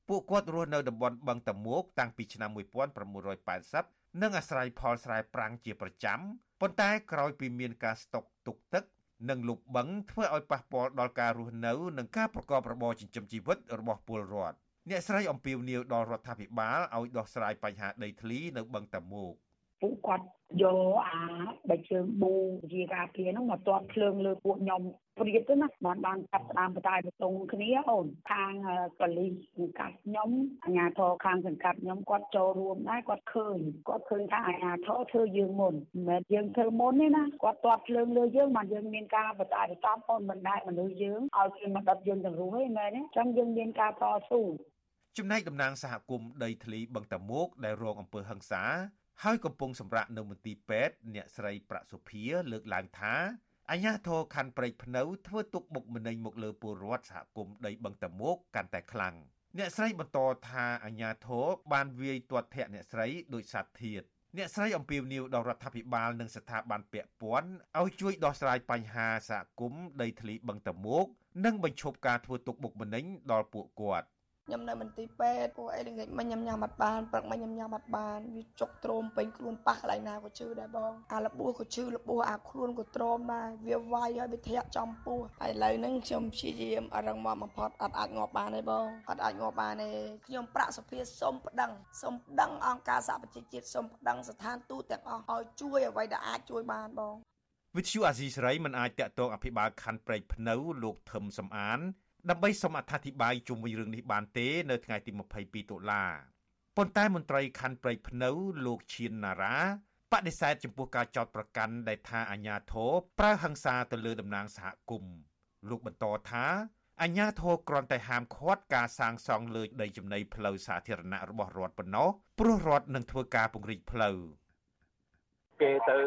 ពួកគាត់រស់នៅតំបន់បឹងតមួកតាំងពីឆ្នាំ1980 និងអាស្រ័យផលស្រែប្រាំងជាប្រចាំប៉ុន្តែក្រោយពីមានការស្តុកទុកទឹក និងលុបបឹងធ្វើឲ្យប៉ះពាល់ដល់ការរស់នៅ និងការប្រកបរបរចិញ្ចឹមជីវិតរបស់ពលរដ្ឋអ្នកស្រីអំពីវនីវដល់រដ្ឋាភិបាលឲ្យដោះស្រាយបញ្ហាដីធ្លីនៅបឹងតាមុក ពួកគាត់យកអាបែកជើងប៊ូជាការពារហ្នឹងមកទាត់ភ្លើងលើពួកខ្ញុំព្រៀបទៅណាបានបានកាត់ស្ដាមបតាយបតុងគ្នាអូនខាងកលីសង្កាត់ខ្ញុំអាជ្ញាធរខាងសង្កាត់ខ្ញុំគាត់ចូលរួមដែរគាត់ឃើញគាត់ឃើញថាអាជ្ញាធរធ្វើយើងមុនមិនមែនយើងធ្វើមុនទេណាគាត់ទាត់ភ្លើងលើយើងបានយើងមានការបតាយបតំអូនមិនដែរមនុស្សយើងឲ្យគេមកដុតយើងទាំងរស់ទេមែនទេអញ្ចឹងយើងមានការតស៊ូចំណែកតំណាងសហគមន៍ដីធ្លីបឹងតាមុកដែលរងអំពើហិង្សា ហើយកំពុងសម្រាកនៅមន្ទីរពេទ្យអ្នកស្រីប្រាក់សុភាលើកឡើងថាអាញាធរខណ្ឌព្រែកភ្នៅធ្វើទុកបុកម្នេញមកលើពលរដ្ឋសហគមន៍ដីបឹងតមោកកាន់តែខ្លាំងអ្នកស្រីបន្តថាអាញាធរបានវាយទាត់ធាក់អ្នកស្រីដោយសាធាតអ្នកស្រីអំពាវនាវដល់រដ្ឋាភិបាលនិងស្ថាប័នពាក់ព័ន្ធឲ្យជួយដោះស្រាយបញ្ហាសហគមន៍ដីធ្លីបឹងតមោកនិងបញ្ឈប់ការធ្វើទុកបុកម្នេញដល់ពួកគាត់ ខ្ញុំនៅមន្ទីរពេទ្យពួកអីល្ងាចមិញខ្ញុំញ៉ាំអត់បានព្រឹកមិញខ្ញុំញ៉ាំអត់បានវាចុកទ្រោមពេញខ្លួនប៉ះកន្លែងណាក៏ឈឺដែរបងអាលបួសក៏ឈឺលបួសអាខ្លួនក៏ទ្រោមដែរវាវាយហើយវាធាក់ចំពោះហើយឥឡូវហ្នឹងខ្ញុំព្យាយាមអរឹងមកបំផុតអត់អាចងាប់បានទេបងអត់អាចងាប់បានទេខ្ញុំប្រាក់សុភាសុំប្តឹងសុំប្តឹងអង្គការសហប្រជាជាតិសុំប្តឹងស្ថានទូតទាំងអស់ឲ្យជួយអ្វីដែលអាចជួយបានបងវិទ្យុអាស៊ីសេរីមិនអាចតាក់ទងអភិបាលខណ្ឌព្រែកភ្នៅលោកថឹមសំអាន ដើម្បីសូមអត្ថាធិប្បាយជុំវិញរឿងនេះបានទេ នៅថ្ងៃទី22តុលាប៉ុន្តែមន្ត្រីខណ្ឌព្រៃភ្នៅលោកឈៀនណារ៉ាបដិសេធចំពោះការចោទប្រកាន់ដែលថាអាញាធរប្រើហិង្សាទៅលើតំណាងសហគមន៍លោកបន្តថាអញ្ញាធរគ្រាន់តែហាមឃាត់ការសាងសង់លើដីចំណីផ្លូវសាធារណៈរបស់រដ្ឋប៉ុណ្ណោះព្រោះរដ្ឋនឹងធ្វើការពង្រីកផ្លូវ គេទៅ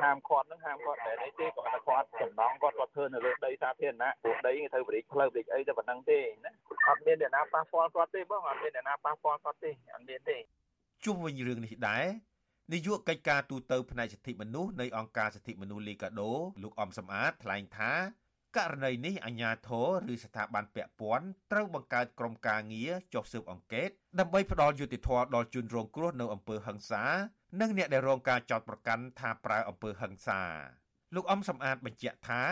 ហាមឃាត់នឹងហាមឃាត់តែនេះទេគាត់តែគាត់ចំណងគាត់គាត់ធ្វើនៅលើដីសាធារណៈពួកដីគេត្រូវបរិចផ្លូវបរិចអីទៅប៉ុណ្ណឹងទេណាអត់មានអ្នកណាប៉ះពាល់គាត់ទេបងអត់មានអ្នកណាប៉ះពាល់គាត់ទេអត់មានទេជុំវិញរឿងនេះដែរនាយកកិច្ចការទូតទៅផ្នែកសិទ្ធិមនុស្សនៃអង្គការសិទ្ធិមនុស្សលីកាដូលោកអំសំអាតថ្លែងថា ករណីនេះអាជ្ញាធរឬស្ថាប័នពាក់ព័ន្ធត្រូវបង្កើតក្រុមការងារចុះស៊ើបអង្កេតដើម្បីផ្ដល់យុត្តិធម៌ដល់ជនរងគ្រោះនៅអំពើហឹង្សានិងអ្នកដែលរងការចោទប្រកាន់ថាប្រើអំពើហឹង្សាលោកអំសំអាតបញ្ជាក់ថា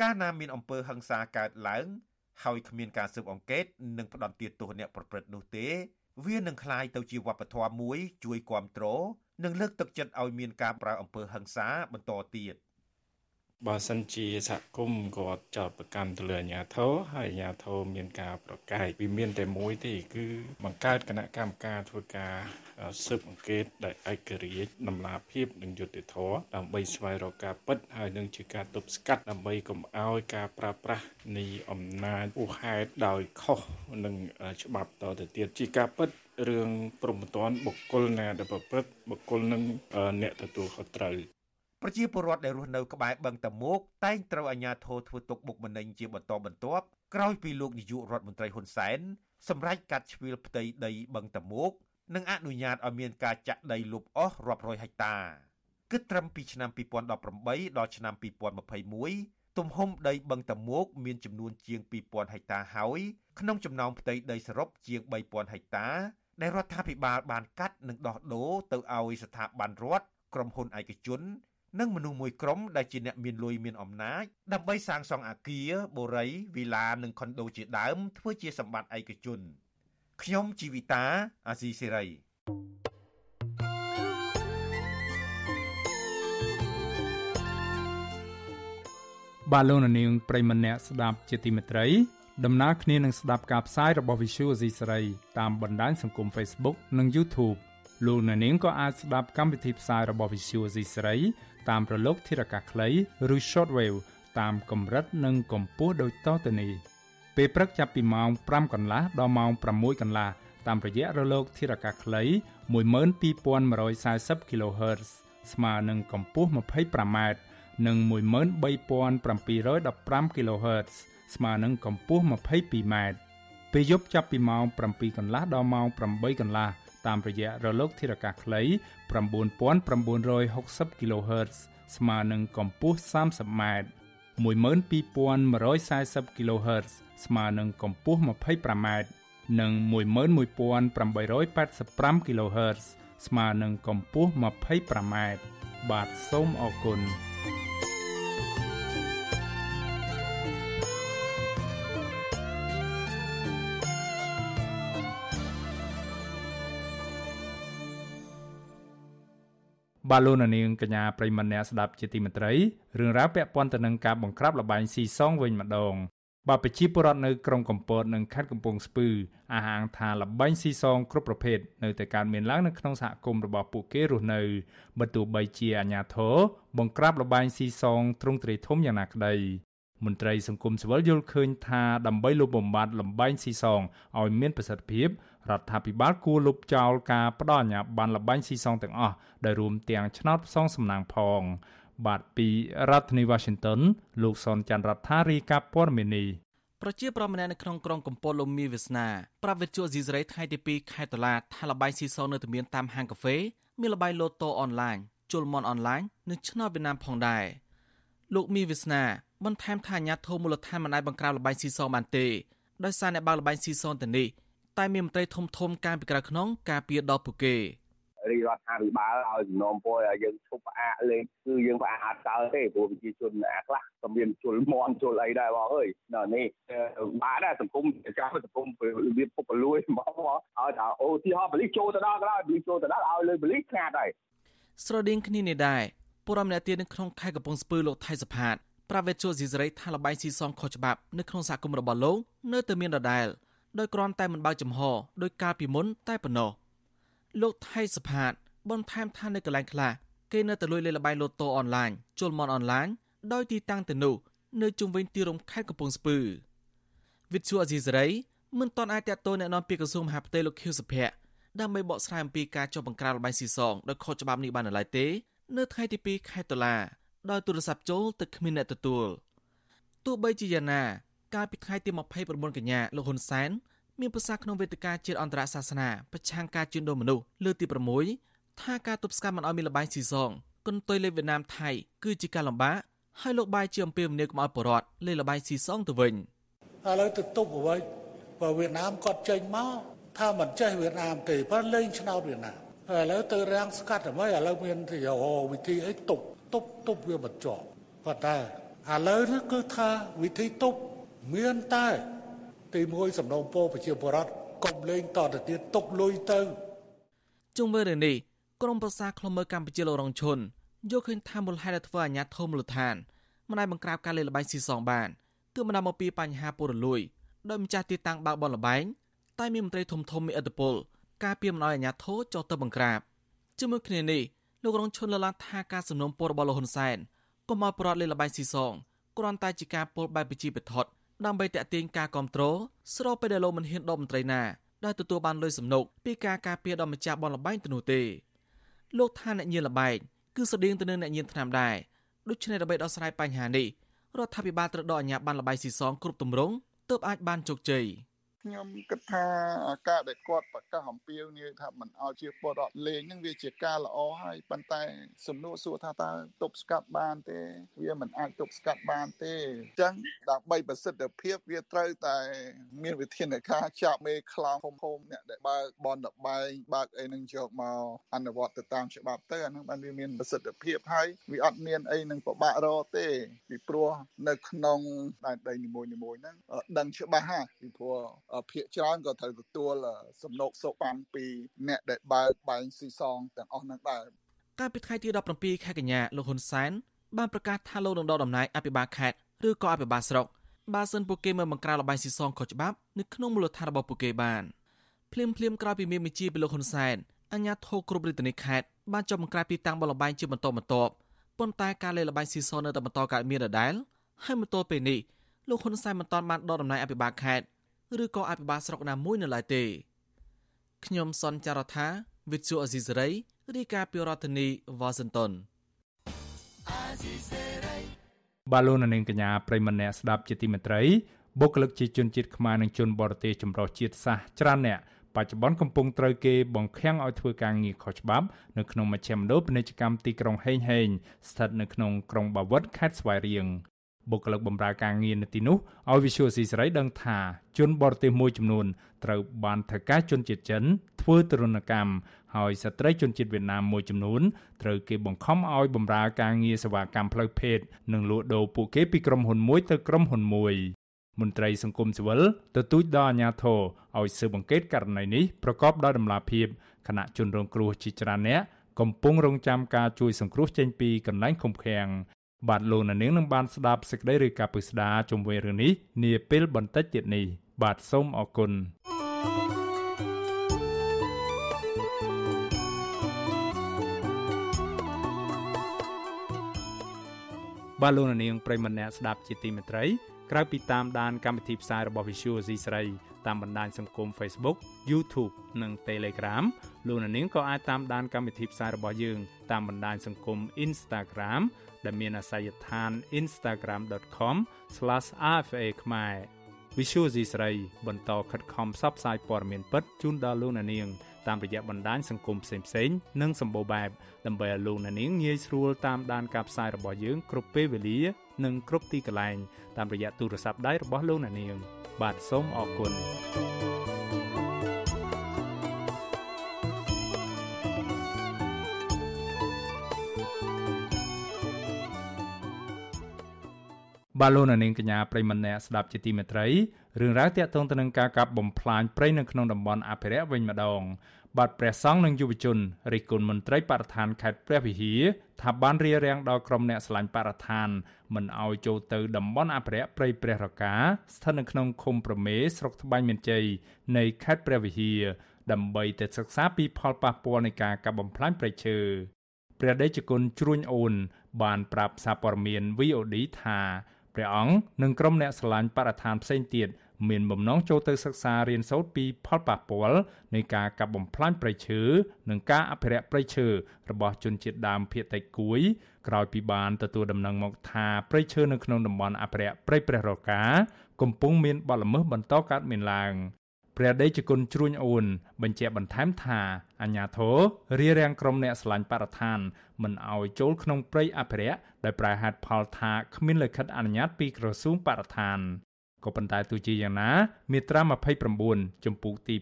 កាលណាមានអំពើហឹង្សាកើតឡើងហើយគ្មានការស៊ើបអង្កេតនិងផ្ដន្ទាទោសអ្នកប្រព្រឹត្តនោះទេ វានឹងក្លាយទៅជាវប្បធម៌មួយជួយគ្រប់គ្រងនិងលើកទឹកចិត្តឲ្យមានការប្រើអំពើហិង្សាបន្តទៀត។ បើសិនជាសហគមន៍គាត់ចោទប្រកាន់ទៅលើអាជ្ញាធរហើយអាជ្ញាធរមានការប្រកែកវាមានតែមួយទេគឺបង្កើតគណៈកម្មការធ្វើការស៊ើបអង្កេតដោយឯករាជ្យដំណាភាពនិងយុត្តិធម៌ដើម្បីស្វែងរកការពិតហើយនឹងជាការទប់ស្កាត់ដើម្បីកុំឲ្យការប្រើប្រាស់នៃអំណាចឧហេតុដោយខុសនឹងច្បាប់តទៅទៀតជាការពិតរឿងព្រមត្តនបុគ្គលណាដែលប្រព្រឹត្តបុគ្គលនឹងអ្នកទទួលខុសត្រូវ ប្រជាពលរដ្ឋដែលរស់នៅក្បែរបឹងតមោកតែងត្រូវអាជ្ញាធរធ្វើទុកបុកម្នេញជាបន្តបន្ទាប់ក្រោយពីលោកនាយករដ្ឋមន្ត្រីហ៊ុនសែនសម្រេចកាត់ជ្រៀលផ្ទៃដីបឹងតមោកនិងអនុញ្ញាតឲ្យមានការចាក់ដីលុបអស់រាប់រយហិកតាគិតត្រឹមពីឆ្នាំ2018ដល់ឆ្នាំ2021ទំហំដីបឹងតមោកមានចំនួនជាង2000ហិកតាហើយក្នុងចំណោមផ្ទៃដីសរុបជាង3000ហិកតាដែលរដ្ឋាភិបាលបានកាត់និងដោះដូរទៅឲ្យស្ថាប័នរដ្ឋក្រុមហ៊ុនឯកជន និងមនុស្សមួយក្រុមដែលជាអ្នកមានលុយមានអំណាចដើម្បីសាងសង់អគារបូរីវីឡានិងខុនដូជាដើមធ្វើជាសម្បត្តិឯកជនខ្ញុំជីវិតាអាស៊ីសេរីបាទលោកនាងប្រិមម្នាក់ស្ដាប់ជាទីមេត្រីដំណើរគ្នានឹងស្ដាប់ការផ្សាយរបស់ Visual Asia សេរីតាមបណ្ដាញសង្គម Facebook និង YouTube លោកអ្នកនាងក៏អាចស្ដាប់កម្មវិធីផ្សាយរបស់ Visual Asia សេរី តាមប្រឡូកធារកាសខ្លីឬ Shortwave តាមកម្រិតនិងកម្ពស់ដូចតទៅនេះពេលព្រឹកចាប់ពីម៉ោង5កន្លះដល់ម៉ោង6កន្លះតាមរយៈរលកធារកាសខ្លី12140 kHz ស្មើនឹងកម្ពស់ 25m និង13715 kHz ស្មើនឹងកម្ពស់ 22m ពេលយប់ចាប់ពីម៉ោង7កន្លះដល់ម៉ោង8កន្លះ តាមរយៈរលកធារកាសខ្លី9960 kHz ស្មើនឹងកម្ពស់ 30m 12140 kHz ស្មើនឹងកម្ពស់ 25m និង11885 kHz ស្មើនឹងកម្ពស់ 25m បាទសូមអរគុណ បាទលោកនាងកញ្ញាប្រិមម្នាក់ស្ដាប់ជាទីមេត្រីរឿងរ៉ាវពាក់ព័ន្ធទៅនឹងការបង្ក្រាបលបែងស៊ីសងវិញម្ដងបាទប្រជាពលរដ្ឋនៅក្រុងកំពតនិងខេត្តកំពង់ស្ពឺអះអាងថាលបែងស៊ីសងគ្រប់ប្រភេទនៅតែកើតមានឡើងនៅក្នុងសហគមន៍របស់ពួកគេរស់នៅបើទោះបីជាអាជ្ញាធរបង្ក្រាបលបែងស៊ីសងទ្រង់ទ្រាយធំយ៉ាងណាក្តីមន្ត្រីសង្គមស៊ីវិលយល់ឃើញថាដើម្បីលុបបំបាត់លំបែងស៊ីសងឲ្យមានប្រសិទ្ធភាព រដ្ឋាភិបាលគួរលុបចោលការផ្ដល់អាជ្ញាប័ណ្ណលបែងស៊ីសងទាំងអស់ដែលរួមទាំងឆ្នោតផ្សងសំណាងផង បាទពីរដ្ឋធានី Washington លោកសនច័ន្ទរដ្ឋារីកាព័រមេនីប្រជាប្រដ្ឋម្នាក់នៅក្នុងក្រុងកំពតលោកមីវាសនាប្រាប់វិទ្យុអេស៊ីសរ៉ៃថ្ងៃទី2ខែតុលាថាលបាយស៊ីសងនៅតែមានតាមហាងកាហ្វេមានលបាយលូតូអនឡាញជុលមន់អនឡាញនិងឆ្នោតវៀតណាមផងដែរលោកមីវាសនាបន្ថែមថាអាញាធមមូលដ្ឋានមិនអាចបង្ក្រាបលបាយស៊ីសងបានទេដោយសារអ្នកបើកលបាយស៊ីសងទៅនេះ តែមានមន្ត្រីធំធំការពីក្រៅក្នុងការពារដល់ពួកគេរាជរដ្ឋាភិបាលឲ្យសំណូមពរឲ្យយើងឈប់ផ្អាកលេងគឺយើងផ្អាកអត់កើតទេព្រោះប្រជាជនអាខ្លះក៏មានជុលមន់ជុលអីដែរបងអើយដល់នេះបាទដែរសង្គមចាំសង្គមវាពុកលួយហ្មងឲ្យថាអូទីហោបលិសចូលទៅដល់ក៏ដោយបលិសចូលទៅដល់ឲ្យលើបលិសខាតហើយស្រដៀងគ្នានេះដែរពលរដ្ឋម្នាក់ទៀតនៅក្នុងខេត្តកំពង់ស្ពឺលោកថៃសផាតប្រាវេតជួស៊ីសេរីថាលបៃស៊ីសងខុសច្បាប់នៅក្នុងសហគមន៍របស់លោកនៅតែមានដដែល ដោយគ្រាន់តែមិនបើកចំហដោយកាលពីមុនតែប៉ុណ្ណោះលោកថៃសុផាតបន្ថែមថានៅកន្លែងខ្លះគេនៅតែលួចលេងល្បែងលូតូអនឡាញជុលមនអនឡាញដោយទីតាំងទៅនោះនៅជុំវិញទីរំខេត្តកំពង់ស្ពឺវិទ្យុអេស៊ីសេរីមិនទាន់អាចតតទៅណែនាំពីក្រសួងមហាផ្ទៃលោកខៀវសុភ័ក្រដើម្បីបកស្រាយអំពីការចុះបង្ក្រាបល្បែងស៊ីសងដោយខុសច្បាប់នេះបាននៅឡើយទេ នៅថ្ងៃទី2ខែតុលាដោយទូរស័ព្ទចូលទៅគ្មានអ្នកទទួលទោះបីជាយ៉ាងណា កាលពីថ្ងៃទី29កញ្ញាលោកហ៊ុនសែនមានប្រសាសន៍ក្នុងវេទិកាជាតិអន្តរសាសនាប្រឆាំងការជួញដូរមនុស្សលើកទី6ថាការទប់ស្កាត់មិនឲ្យមានលបែងស៊ីសងគន្ទុយលេខវៀតណាមថៃគឺជាការលំបាកហើយលោកបាយជាអំពាវនាវកុំឲ្យបរដ្ឋលេខលបែងស៊ីសងទៅវិញឥឡូវទៅទប់អ្វីបើវៀតណាមគាត់ចេញមកថាមិនចេះវៀតណាមទេប៉ុន្តែលេងឆ្នោតវៀតណាមហើយឥឡូវទៅរាំងស្កាត់អ្វីឥឡូវមានវិធីអីទប់ទប់ទប់វាមិនជាប់ប៉ុន្តែឥឡូវនេះគឺថាវិធីទប់ មានតែទីមួយសំណូមពរប្រជាពលរដ្ឋកុំលេងតទៅទៀតຕົកលុយទៅជុំវិញរឿងនេះក្រមប្រសាខ្លមើកម្ពុជាលោករងឈុនយកឃើញថាមូលហេតុដែលធ្វើអាញាធមូលដ្ឋានមិនអាចបង្ក្រាបការលេងល្បែងស៊ីសងបានគឺបណ្ដាលមកពីបញ្ហាពុរលួយដោយម្ចាស់ទីតាំងបើកបនល្បែងតែមានមន្ត្រីធំធំមានឥទ្ធិពលការពីមិនឲ្យអាញាធរចុះទៅបង្ក្រាបជាមួយគ្នានេះលោករងឈុនលើកឡើងថាការសំណូមពររបស់លោកហ៊ុនសែនកុំឲ្យប្រត់លេងល្បែងស៊ីសងគ្រាន់តែជាការពលបែបប្រជាពិធដ្ឋ ដើម្បីតាក់ទាញការគ្រប់គ្រងស្របពេលដែលលោកមិនហ៊ានដកមន្ត្រីណាដែលទទួលបានលុយសំណុកពីការការពារដល់ម្ចាស់បនលបែងទៅនោះទេលោកថាអ្នកញៀនលបែងគឺស្តៀងទៅនឹងអ្នកញៀនថ្នាំដែរដូច្នេះដើម្បីដោះស្រាយបញ្ហានេះរដ្ឋាភិបាលត្រូវដកអាជ្ញាប័ណ្ណលបែងស៊ីសងគ្រប់ទម្រង់ទើបអាចបានជោគជ័យ។ ខ្ញុំគិតថាការដែលគាត់ប្រកាសអំពាវនាវថាមិនឲ្យជាពលរដ្ឋលេងនឹងវាជាការល្អហើយប៉ុន្តែសំណួរសួរថាតើទប់ស្កាត់បានទេ វាមិនអាចទប់ស្កាត់បានទេអញ្ចឹងដើម្បីប្រសិទ្ធភាពវាត្រូវតែ មានវិធានការចាប់មេខ្លោងធំធំអ្នកដែលបើកបនដបែងបើកអីនឹងយកមកអនុវត្តទៅតាមច្បាប់ទៅអានឹងបានវាមានប្រសិទ្ធភាពហើយវាអត់មានអីនឹងពិបាករកទេពីព្រោះនៅក្នុងដែនដីនីមួយៗហ្នឹងដឹងច្បាស់ហ่าពីព្រោះភាគច្រើនក៏ត្រូវទទួលសំណូកសុបានពីអ្នកដែលបើកបែងស៊ីសងទាំងអស់ហ្នឹងដែរកាលពីថ្ងៃទី17ខែកញ្ញាលោកហ៊ុនសែនបានប្រកាសថាលោកនឹងដកតំណែងអភិបាលខេត្តឬក៏អភិបាលស្រុកបើសិនពួកគេមិនបង្ក្រាបលបែងស៊ីសងខុសច្បាប់នៅក្នុងមូលដ្ឋានរបស់ពួកគេបានភ្លាមភ្លាមក្រោយពីមានបញ្ជាពីលោកហ៊ុនសែនអញ្ញាធិគ្រប់រាជធានីខេត្តបានចុះបង្ក្រាបទីតាំងបលបែងជាបន្តបន្ទាប់ប៉ុន្តែការលេងលបែងស៊ីសងនៅតែបន្តកើតមានដដែលហើយមកទល់ពេលនេះលោកហ៊ុនសែនមិនទាន់បានដកតំណែងអភិបាលខេត្ត ឬក៏អភិបាលស្រុកណាមួយនៅឡើយទេខ្ញុំសនចាររថាវិទ្យុអេស៊ីសេរីរាយការណ៍ពីរដ្ឋធានីវ៉ាស៊ីនតោនបាឡូននាងកញ្ញាប្រិមម្នាក់ស្ដាប់ជាទីមេត្រីបុគ្គលិកជាជនជាតិខ្មែរនិងជនបរទេសចម្រុះជាតិសាសន៍ច្រើនអ្នកបច្ចុប្បន្នកំពុងត្រូវគេបង្ខាំងឲ្យធ្វើការងារខុសច្បាប់នៅក្នុងមជ្ឈមណ្ឌលពាណិជ្ជកម្មទីក្រុងហេងហេងស្ថិតនៅក្នុងក្រុងបាវិតខេត្តស្វាយរៀង បុគ្គលិកបម្រើការងារនៅទីនោះឲ្យ Visual C សេរីដឹងថាជនបរទេសមួយចំនួនត្រូវបានថៅកែជនជាតិចិនធ្វើទរណកម្មហើយស្ត្រីជនជាតិវៀតណាមមួយចំនួនត្រូវគេបង្ខំឲ្យបម្រើការងារសេវាកម្មផ្លូវភេទនិងលក់ដូរពួកគេពីក្រុមហ៊ុនមួយទៅក្រុមហ៊ុនមួយមន្ត្រីសង្គមស៊ីវិលទទូចដល់អាជ្ញាធរឲ្យស៊ើបអង្កេតករណីនេះប្រកបដោយតម្លាភាពគណៈជនរងគ្រោះជាច្រើនអ្នកកំពុងរងចាំការជួយសង្គ្រោះចេញពីកន្លែងឃុំឃាំង បាទលោកនាងនឹងបានស្ដាប់សេចក្តីរាយការណ៍ពិស្ដាជុំវិញរឿងនេះនាពេលបន្តិចទៀតនេះបាទសូមអរគុណបាទលោកនាងប្រិមម្នាក់ស្ដាប់ជាទីមេត្រីក្រៅពីតាមដានកម្មវិធីផ្សាយរបស់ Visual C ស្រីតាមបណ្ដាញសង្គម Facebook YouTube និង Telegram លោកនាងក៏អាចតាមដានកម្មវិធីផ្សាយរបស់យើងតាមបណ្ដាញសង្គម Instagram ដែលមានអាសយដ្ឋាន instagram.com/rfa ខ្មែរ Visual C ស្រីបន្តខិតខំផ្សព្វផ្សាយព័ត៌មានពិតជូនដល់លោកអ្នកនាងតាមរយៈបណ្ដាញសង្គមផ្សេងៗនិងសម្បូរបែបដើម្បីឲ្យលោកអ្នកនាងងាយស្រួលតាមដានការផ្សាយរបស់យើងគ្រប់ពេលវេលានិងគ្រប់ទីកន្លែងតាមរយៈទូរស័ព្ទដៃរបស់លោកអ្នកនាង បាទសូមអរគុណ បាឡូណានាងកញ្ញាប្រិមម្នាក់ស្ដាប់ជាទីមេត្រីរឿងរ៉ាវទាក់ទងទៅនឹងការកាប់បំផ្លាញព្រៃនៅក្នុងតំបន់អភិរក្សវិញម្ដងបាទព្រះសង្ឃនិងយុវជនរិះគន់មន្ត្រីបរិស្ថានខេត្តព្រះវិហារថាបានរារាំងដល់ក្រុមអ្នកស្រឡាញ់បរិស្ថានមិនឲ្យចូលទៅតំបន់អភិរក្សព្រៃព្រះរកាស្ថិតនៅក្នុងឃុំប្រមេស្រុកត្បាញមានជ័យនៃខេត្តព្រះវិហារដើម្បីទៅសិក្សាពីផលប៉ះពាល់នៃការកាប់បំផ្លាញព្រៃឈើព្រះដេចគុណជ្រួញអូនបានប្រាប់សារព័ត៌មាន VOD ថា ព្រះអង្គនិងក្រុមអ្នកស្រឡាញ់បរិស្ថានផ្សេងទៀតមានបំណងចូលទៅសិក្សារៀនសូត្រពីផលប៉ះពាល់នៃការកាប់បំផ្លាញព្រៃឈើនិងការអភិរក្សព្រៃឈើរបស់ជនជាតិដើមភាគតិចគួយក្រោយពីបានទទួលដំណឹងមកថាព្រៃឈើនៅក្នុងតំបន់អភិរក្សព្រៃព្រះរកាកំពុងមានបទល្មើសបន្តកើតមានឡើង ព្រះដេចគុណជ្រួញអូន បញ្ជាក់បន្ថែមថាអាញាធររៀបរៀងក្រុមអ្នកស្រឡាញ់បរិស្ថានមិនឲ្យចូលក្នុងព្រៃអភិរក្សដោយប្រែហេតុផលថាគ្មានលិខិតអនុញ្ញាតពីក្រសួងបរិស្ថានក៏ប៉ុន្តែទោះជាយ៉ាងណាមាត្រា29ចំពុកទី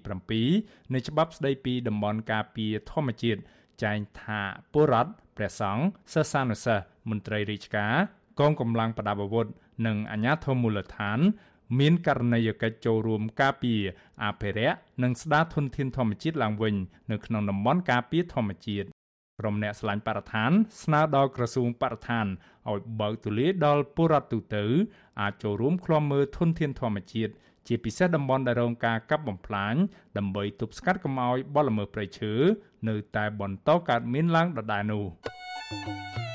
7នៃច្បាប់ស្តីពីតំបន់ការពារធម្មជាតិចែងថាពលរដ្ឋព្រះសង្ឃសិស្សានុសិស្សមន្ត្រីរាជការកងកម្លាំងប្រដាប់អាវុធនិងអាជ្ញាធរមូលដ្ឋាន មានករណីយកិច្ចចូលរួមការពារអភិរក្សនិងស្ដារធនធានធម្មជាតិឡើងវិញនៅក្នុងតំបន់ការពារធម្មជាតិក្រុមអ្នកស្លាញ់បរិស្ថានស្នើដល់ក្រសួងបរិស្ថានឲ្យបើកទូលាយដល់ពលរដ្ឋទូទៅអាចចូលរួមឃ្លាំមើលធនធានធម្មជាតិជាពិសេសតំបន់ដែលរងការកាប់បំផ្លាញដើម្បីទប់ស្កាត់កុំឲ្យបទល្មើសព្រៃឈើនៅតែបន្តកើតមានឡើងដដែលនោះ។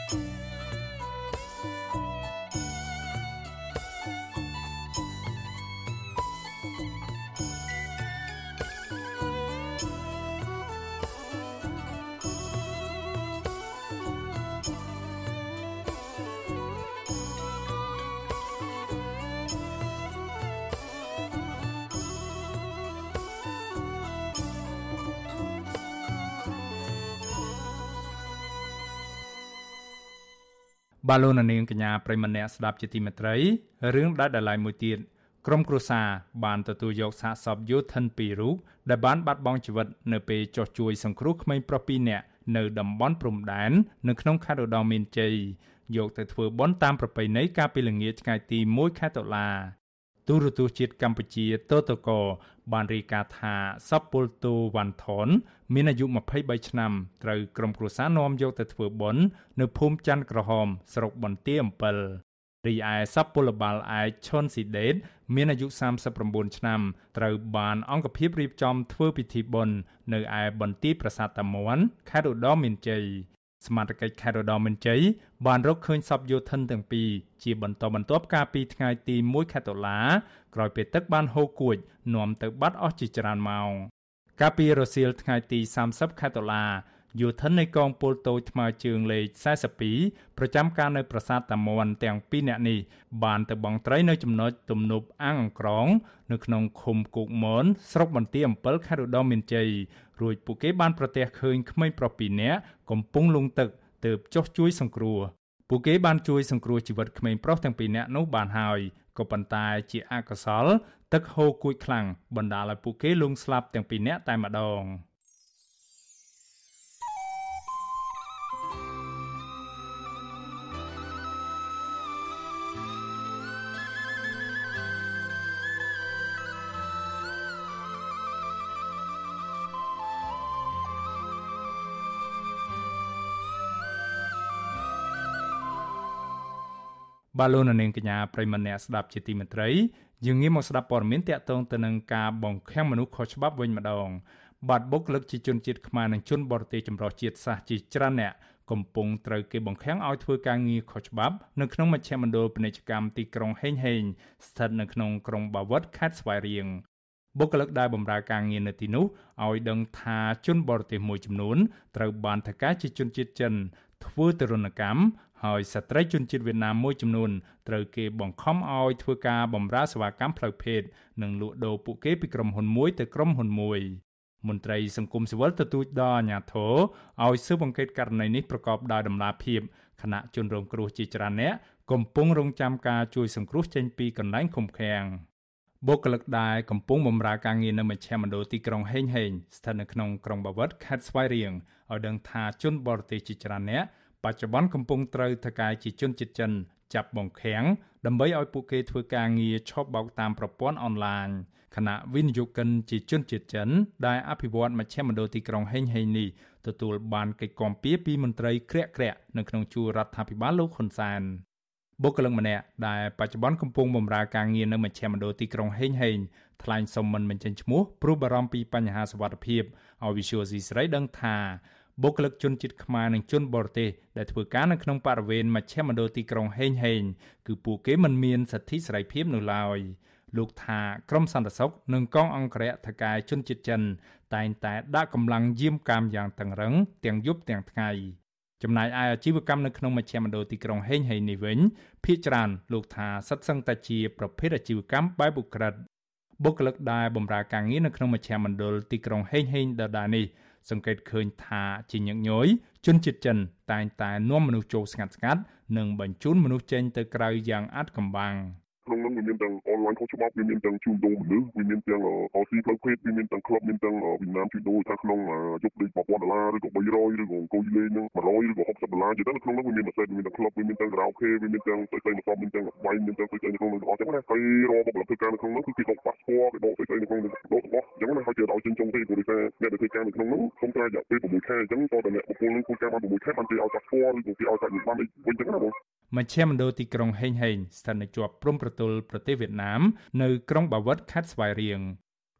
បាឡូណានាងកញ្ញាប្រិមម្នាក់ស្ដាប់ជាទីមេត្រីរឿងដាច់ដライមួយទៀតក្រុមគ្រួសារបានទទួលយកសាកសពយោធិន2រូបដែលបានបាត់បង់ជីវិតនៅពេលចោះជួយសង្គ្រោះក្មេងប្រុស2នាក់នៅតំបន់ព្រំដែននៅក្នុងខេត្តឧត្តរមានជ័យយកទៅធ្វើបុណ្យតាមប្រពៃណីកាលពីល្ងាចថ្ងៃទី1ខែតុលា ទូរទស្សន៍ជាតិកម្ពុជាតតកបានរាយការណ៍ថាសពពលតូវ៉ាន់ថនមានអាយុ23ឆ្នាំត្រូវក្រុមគ្រួសារនាំយកទៅធ្វើបុណ្យនៅភូមិច័ន្ទក្រហម ស្រុកបន្ទាយអំពិលរីឯសពពលបាលឯកឈុនស៊ីដេតមានអាយុ39ឆ្នាំត្រូវបានអង្គភាពរៀបចំធ្វើពិធីបុណ្យនៅឯបន្ទាយប្រាសាទតាមាន់ខេត្តឧត្តរមានជ័យ សមាជិកខេត្តឧត្តរមានជ័យបានរកឃើញសពយោធិនទាំងពីរជាបន្តបន្ទាប់កាលពីថ្ងៃទី1ខែតុលាក្រោយពេលទឹកបានហូរគួចនាំទៅបាត់អស់ជាច្រើនម៉ោងកាលពីរសៀលថ្ងៃទី30ខែតុលា យោធិននៃកងពលតូចថ្មើរជើងលេខ42ប្រចាំការនៅប្រាសាទតាមាន់ទាំងពីរនាក់នេះបានទៅបង់ត្រីនៅចំណុចទំនប់អាងអង្ក្រង នៅក្នុងឃុំគោកមនស្រុកបន្ទាយអំពិលខេត្តឧត្តរមានជ័យរួចពួកគេបានប្រទះឃើញក្មេងប្រុសពីរនាក់កំពុងលង់ទឹកទើបចុះជួយសង្គ្រោះពួកគេបានជួយសង្គ្រោះជីវិតក្មេងប្រុសទាំងពីរនាក់នោះបានហើយក៏ប៉ុន្តែជាអកុសល ទឹកហូរគួចខ្លាំងបណ្ដាលឲ្យពួកគេលង់ស្លាប់ទាំងពីរនាក់តែម្ដង។ បាទលោកនាងកញ្ញាប្រិមម្នាក់ស្ដាប់ជាទីមេត្រីយើងងាកមកស្ដាប់ព័ត៌មានតាក់ទងទៅនឹងការបង្ខាំងមនុស្សខុសច្បាប់វិញម្ដងបាទបុគ្គលិកជាជនជាតិខ្មែរនិងជនបរទេសចម្រុះជាតិសាសន៍ជាច្រើនអ្នកកំពុងត្រូវគេបង្ខាំងឲ្យធ្វើការងារខុសច្បាប់នៅក្នុងមជ្ឈមណ្ឌលពាណិជ្ជកម្មទីក្រុងហេងហេងស្ថិតនៅក្នុងក្រុងបាវិតខេត្តស្វាយរៀងបុគ្គលិកដែលបម្រើការងារនៅទីនោះឲ្យដឹងថាជនបរទេសមួយចំនួនត្រូវបានថកែជាជនជាតិចិនធ្វើទរណកម្ម ហើយស្ត្រីជនជាតិវៀតណាមមួយចំនួនត្រូវគេបង្ខំឲ្យធ្វើការបម្រើសេវាកម្មផ្លូវភេទនិងលក់ដូរពួកគេពីក្រុមហ៊ុនមួយទៅក្រុមហ៊ុនមួយមន្ត្រីសង្គមស៊ីវិលទទូចដល់អាជ្ញាធរឲ្យស៊ើបអង្កេតករណីនេះប្រកបដោយតម្លាភាពខណៈជនរងគ្រោះជាច្រើនអ្នកកំពុងរងចាំការជួយសង្គ្រោះចេញពីកន្លែងឃុំឃាំងបុគ្គលិកដែលកំពុងបម្រើការងារនៅមជ្ឈមណ្ឌលទីក្រុងហេងហេងស្ថិតនៅក្នុងក្រុងបាវិតខេត្តស្វាយរៀងឲ្យដឹងថាជនបរទេសជាច្រើនអ្នក បច្ចុប្បន្នកំពុងត្រូវថកែជាជនជាតិចិនចាប់បង្ខាំងដើម្បីឲ្យពួកគេធ្វើការងារឈប់បោកតាមប្រព័ន្ធអនឡាញខណៈវិនិយោគិនជាជនជាតិចិនដែលអភិវឌ្ឍមជ្ឈមណ្ឌលទីក្រុងហេងហេងនេះទទួលបានកិច្ចគាំពារពីមន្ត្រីក្រាក់ក្រាក់នៅក្នុងជួររដ្ឋាភិបាលលោកហ៊ុនសែនបុគ្គលិកម្នាក់ដែលបច្ចុប្បន្នកំពុងបម្រើការងារនៅមជ្ឈមណ្ឌលទីក្រុងហេងហេងថ្លែងសុំមិនបញ្ចេញឈ្មោះព្រោះបារម្ភពីបញ្ហាសុវត្ថិភាពឲ្យ Visual C ស្រីដឹងថា បុគ្គលិកជនជាតិខ្មែរនិងជនបរទេសដែលធ្វើការនៅក្នុងបរិវេណមជ្ឈមណ្ឌលទីក្រុងហេងហេងគឺពួកគេមិនមានសិទ្ធិសេរីភាពនោះឡើយលោកថាក្រមសន្តិសុខនិងកងអង្គរៈថកែជនជាតិចិន តែងតែដាក់កម្លាំងយាមកាមយ៉ាងតឹងរឹងទាំងយប់ទាំងថ្ងៃចំណែកឯអាជីវកម្មនៅក្នុងមជ្ឈមណ្ឌលទីក្រុងហេងហេងនេះវិញភាគច្រើនលោកថាសិតសឹងតែជាប្រភេទអាជីវកម្មបែបឧក្រិដ្ឋបុគ្គលិកដែលបម្រើការងារនៅក្នុងមជ្ឈមណ្ឌលទីក្រុងហេងហេងដដែលនេះ សង្កេតឃើញថាជាញឹកញយជនជាតិចិនតែងតែនាំមនុស្សចូលស្ងាត់ស្ងាត់និងបញ្ជូនមនុស្សចេញទៅក្រៅយ៉ាងអាត់កំបាំង។ ក្នុងនោះវាមានទាំងអនឡាញខុសច្បាប់វាមានទាំងជួញដូរមនុស្សវាមានទាំងអស៊ីផ្លូវភេទវាមានទាំងក្លឹបមានទាំងវិណាមជួញដូរថាក្នុងយប់លេខ1000ដុល្លារឬក៏300ឬក៏អង្គុយលេងនឹង100ឬក៏60ដុល្លារជាទៅក្នុងនោះវាមានម៉ាស៊ីនមានទាំងក្លឹបវាមានទាំងការ៉ាអូខេវាមានទាំងស្អីស្អីមកសពមានទាំងបាយមានទាំងស្អីស្អីនៅក្នុងនោះអស់ចឹងណាហើយរកបុគ្គលិកធ្វើការនៅក្នុងនោះគឺគេដកប៉ាសពតគេដកស្អីស្អីនៅក្នុងនោះដករបស់ចឹងណាហើយគេឲ្យចិញ្ចឹមទេព្រោះថាអ្នកដែលធ្វើការនៅក្នុងនោះខ្ញុំត្រូវរយៈពេល6ខែចឹងតើអ្នកបុគ្គលនឹងធ្វើការបាន6ខែបានគេឲ្យប៉ាសពតឬក៏គេឲ្យតែបានវិញចឹងណាបង មជ្ឈមណ្ឌលទីក្រុងហេងហេងស្ថិតនៅជាប់ព្រំប្រទល់ប្រទេសវៀតណាមនៅក្រុងបាវិតខេត្តស្វាយរៀង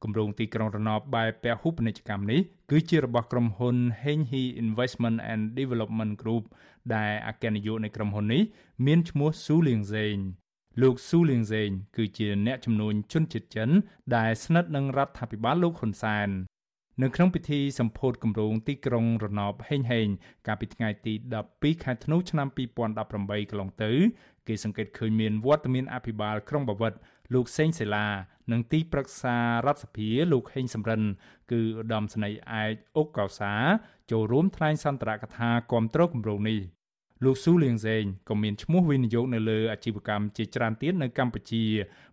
គម្រោងទីក្រុងរណបបែបពហុពាណិជ្ជកម្មនេះគឺជារបស់ក្រុមហ៊ុន Henghi Investment and Development Group ដែលអគ្គនាយកនៃក្រុមហ៊ុននេះមានឈ្មោះស៊ូលៀងសេងលោកស៊ូលៀងសេងគឺជាអ្នកជំនួញជនជាតិចិនដែលស្និទ្ធនឹងរដ្ឋាភិបាលលោកហ៊ុនសែន នៅក្នុងពិធីសម្ពោធគម្រោងទីក្រុងរណបហេងហេងកាលពីថ្ងៃទី12ខែធ្នូឆ្នាំ2018កន្លងទៅគេសង្កេតឃើញមានវត្តមានអភិបាលក្រុងបាវិតលោកសេងសេឡានិងទីប្រឹក្សារដ្ឋសភាលោកហេងសំរិន គឺឧត្តមស្នេហ៍ឯកអុកកោសាចូលរួមថ្លែងសន្ទរកថាគាំទ្រគម្រោងនេះ លោកស៊ូលៀងសេងក៏មានឈ្មោះវិនិយោគនៅលើអាជីវកម្មជាច្រើនទៀតនៅកម្ពុជា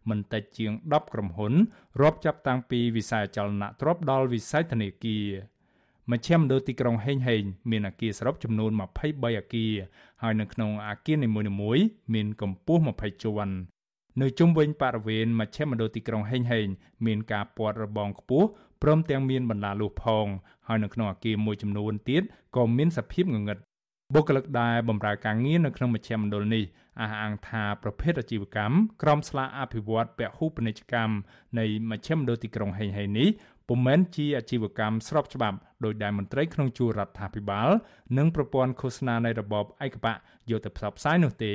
មិនតិចជាង10ក្រុមហ៊ុនរាប់ចាប់តាំងពីវិស័យចលនាទ្រព្យដល់វិស័យធនាគារមជ្ឈមណ្ឌលទីក្រុងហេងហេងមានអគារសរុបចំនួន23អគារហើយនៅក្នុងអគារនីមួយៗមានកម្ពស់20ជាន់នៅជុំវិញបរិវេណមជ្ឈមណ្ឌលទីក្រុងហេងហេងមានការព័ទ្ធរបងខ្ពស់ព្រមទាំងមានបណ្ដាលូសផងហើយនៅក្នុងអគារមួយចំនួនទៀតក៏មានសភាពងងឹត បុគ្គលិកដែលបម្រើការងារនៅក្នុងមជ្ឈមណ្ឌលនេះអះអាងថាប្រភេទអាជីវកម្មក្រមស្លាកអភិវឌ្ឍពហុពាណិជ្ជកម្មនៃមជ្ឈមណ្ឌលទីក្រុងហេងហេងនេះពុំមែនជាអាជីវកម្មស្របច្បាប់ដោយដែលមន្ត្រីក្នុងជួររដ្ឋាភិបាល និងប្រព័ន្ធឃោសនានៃរបបឯកបកយកទៅផ្សព្វផ្សាយនោះទេ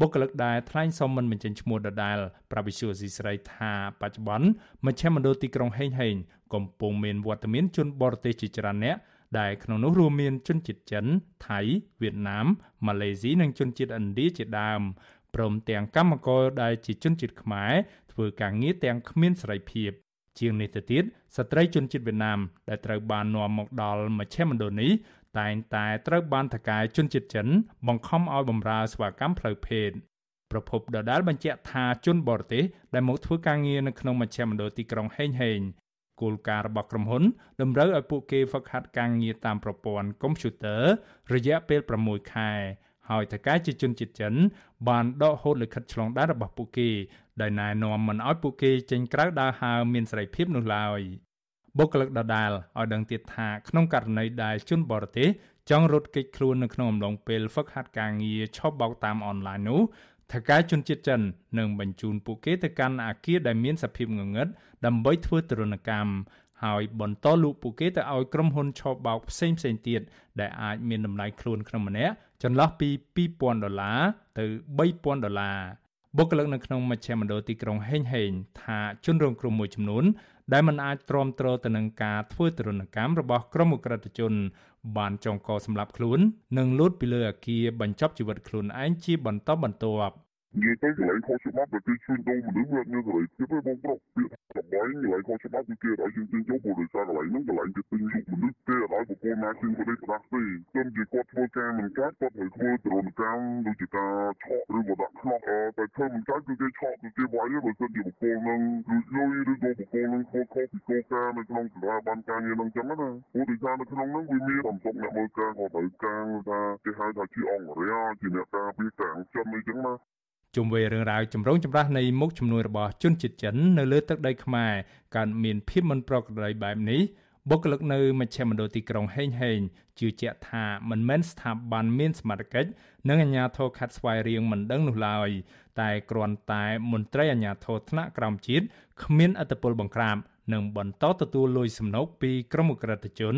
បុគ្គលិកដែលថ្លែងសុំមិនបញ្ចេញឈ្មោះដដែលប្រាវិសុយស៊ីស្រីថាបច្ចុប្បន្នមជ្ឈមណ្ឌលទីក្រុងហេងហេងកំពុងមានវត្តមានជនបរទេសជាច្រើនអ្នក ដែលក្នុងនោះរួមមានជនជាតិចិន ថៃវៀតណាមម៉ាឡេស៊ីនិងជនជាតិឥណ្ឌាជាដើមព្រមទាំងកម្មករដែលជាជនជាតិខ្មែរធ្វើការងារទាំងគ្មានសេរីភាពជាងនេះទៅទៀតស្ត្រីជនជាតិវៀតណាមដែលត្រូវបាននាំមកដល់មជ្ឈមណ្ឌលនេះតែងតែត្រូវបានថកែជនជាតិចិន បង្ខំឲ្យបម្រើសេវាកម្មផ្លូវភេទប្រពន្ធដដាលបញ្ជាក់ថាជនបរទេសដែលមកធ្វើការងារនៅក្នុងមជ្ឈមណ្ឌលទីក្រុងហេងហេង គោលការណ៍របស់ក្រុមហ៊ុនតម្រូវឲ្យពួកគេហ្វឹកហាត់ការងារតាមប្រព័ន្ធកុំព្យូទ័ររយៈពេល6ខែហើយថកែជាជនជាតិចិន បានដកហូតលិខិតឆ្លងដែនរបស់ពួកគេដែលណែនាំមិនឲ្យពួកគេចេញក្រៅដើរហើរមានសេរីភាពនោះឡើយបុគ្គលិកដដាលឲ្យដឹងទៀតថាក្នុងករណីដែលជនបរទេសចង់រត់គេចខ្លួននៅក្នុងអំឡុងពេលហ្វឹកហាត់ការងារឈប់បោកតាមអនឡាញនោះថកែជនជាតិចិននឹងបញ្ជូនពួកគេទៅកាន់អាគារដែលមានសភាពងងឹត ដើម្បីធ្វើទរណកម្មហើយបន្តលក់ពួកគេទៅឲ្យក្រុមហ៊ុនឆបបោកផ្សេងផ្សេងទៀតដែលអាចមានតម្លៃខ្លួនក្នុងម្នាក់ចន្លោះពី2000ដុល្លារទៅ3000ដុល្លារបុគ្គលិកនៅក្នុងមជ្ឈមណ្ឌលទីក្រុងហេងហេងថាជនរងគ្រោះមួយចំនួនដែលមិនអាចទ្រាំទ្រទៅនឹងការធ្វើទរណកម្មរបស់ក្រុមអ ுக ្រិតជន បានចងកសម្លាប់ខ្លួន និងលួចពីលើអាគារបញ្ចប់ជីវិតខ្លួនឯងជាបន្តបន្ទាប់ និយាយទៅកន្លែងខុសច្បាប់ដែលគេជួញដូរមនុស្សវាមានសេរីភាពទេបងប្រុសពាក្យសម្ដែងកន្លែងខុសច្បាប់គឺគេឲ្យយើងទិញចូលព្រោះដោយសារកន្លែងហ្នឹងកន្លែងគេទិញលុកមនុស្សទេឲ្យបុគ្គលណាជិះទៅផ្ដាស់ទេទើបជាគាត់ធ្វើការមិនកើតគាត់ត្រូវធ្វើទរណកម្មដូចជាការឆក់ឬក៏ដាក់ខ្នោះតែធ្វើមិនកើតគឺគេឆក់គឺគេវាយបើសិនជាបុគ្គលហ្នឹងលួចលុយឬក៏បុគ្គលហ្នឹងធ្វើខុសពីគោលការណ៍នៅក្នុងស្ថាប័នការងារហ្នឹងចឹងណាព្រោះដោយសារនៅក្នុងហ្នឹងវាមានសំទុកអ្នកមើលការគាត់ត្រូវការថាគេហៅថាជាអង្គរាជាអ្នកការពារការចិនអីចឹងណា ជុំវិញរឿងរ៉ាវចម្រូងចម្រាសនៃមុខចំនួនរបស់ជនជាតិចិននៅលើទឹកដីខ្មែរកើតមានភាពមិនប្រក្រតីបែបនេះបុគ្គលិកនៅមជ្ឈមណ្ឌលទីក្រុងហេងហេងជឿជាក់ថាមិនមែនស្ថាប័នមានសមត្ថកិច្ចនិងអាជ្ញាធរខាត់ស្វែងរៀងមិនដឹងនោះឡើយតែគ្រាន់តែមន្ត្រីអាជ្ញាធរថ្នាក់ក្រោមជាតិគ្មានអធិបុលបង្ក្រាបនិងបន្តទទួលលុយសំណូកពីក្រុមអ ுக ្រិតជន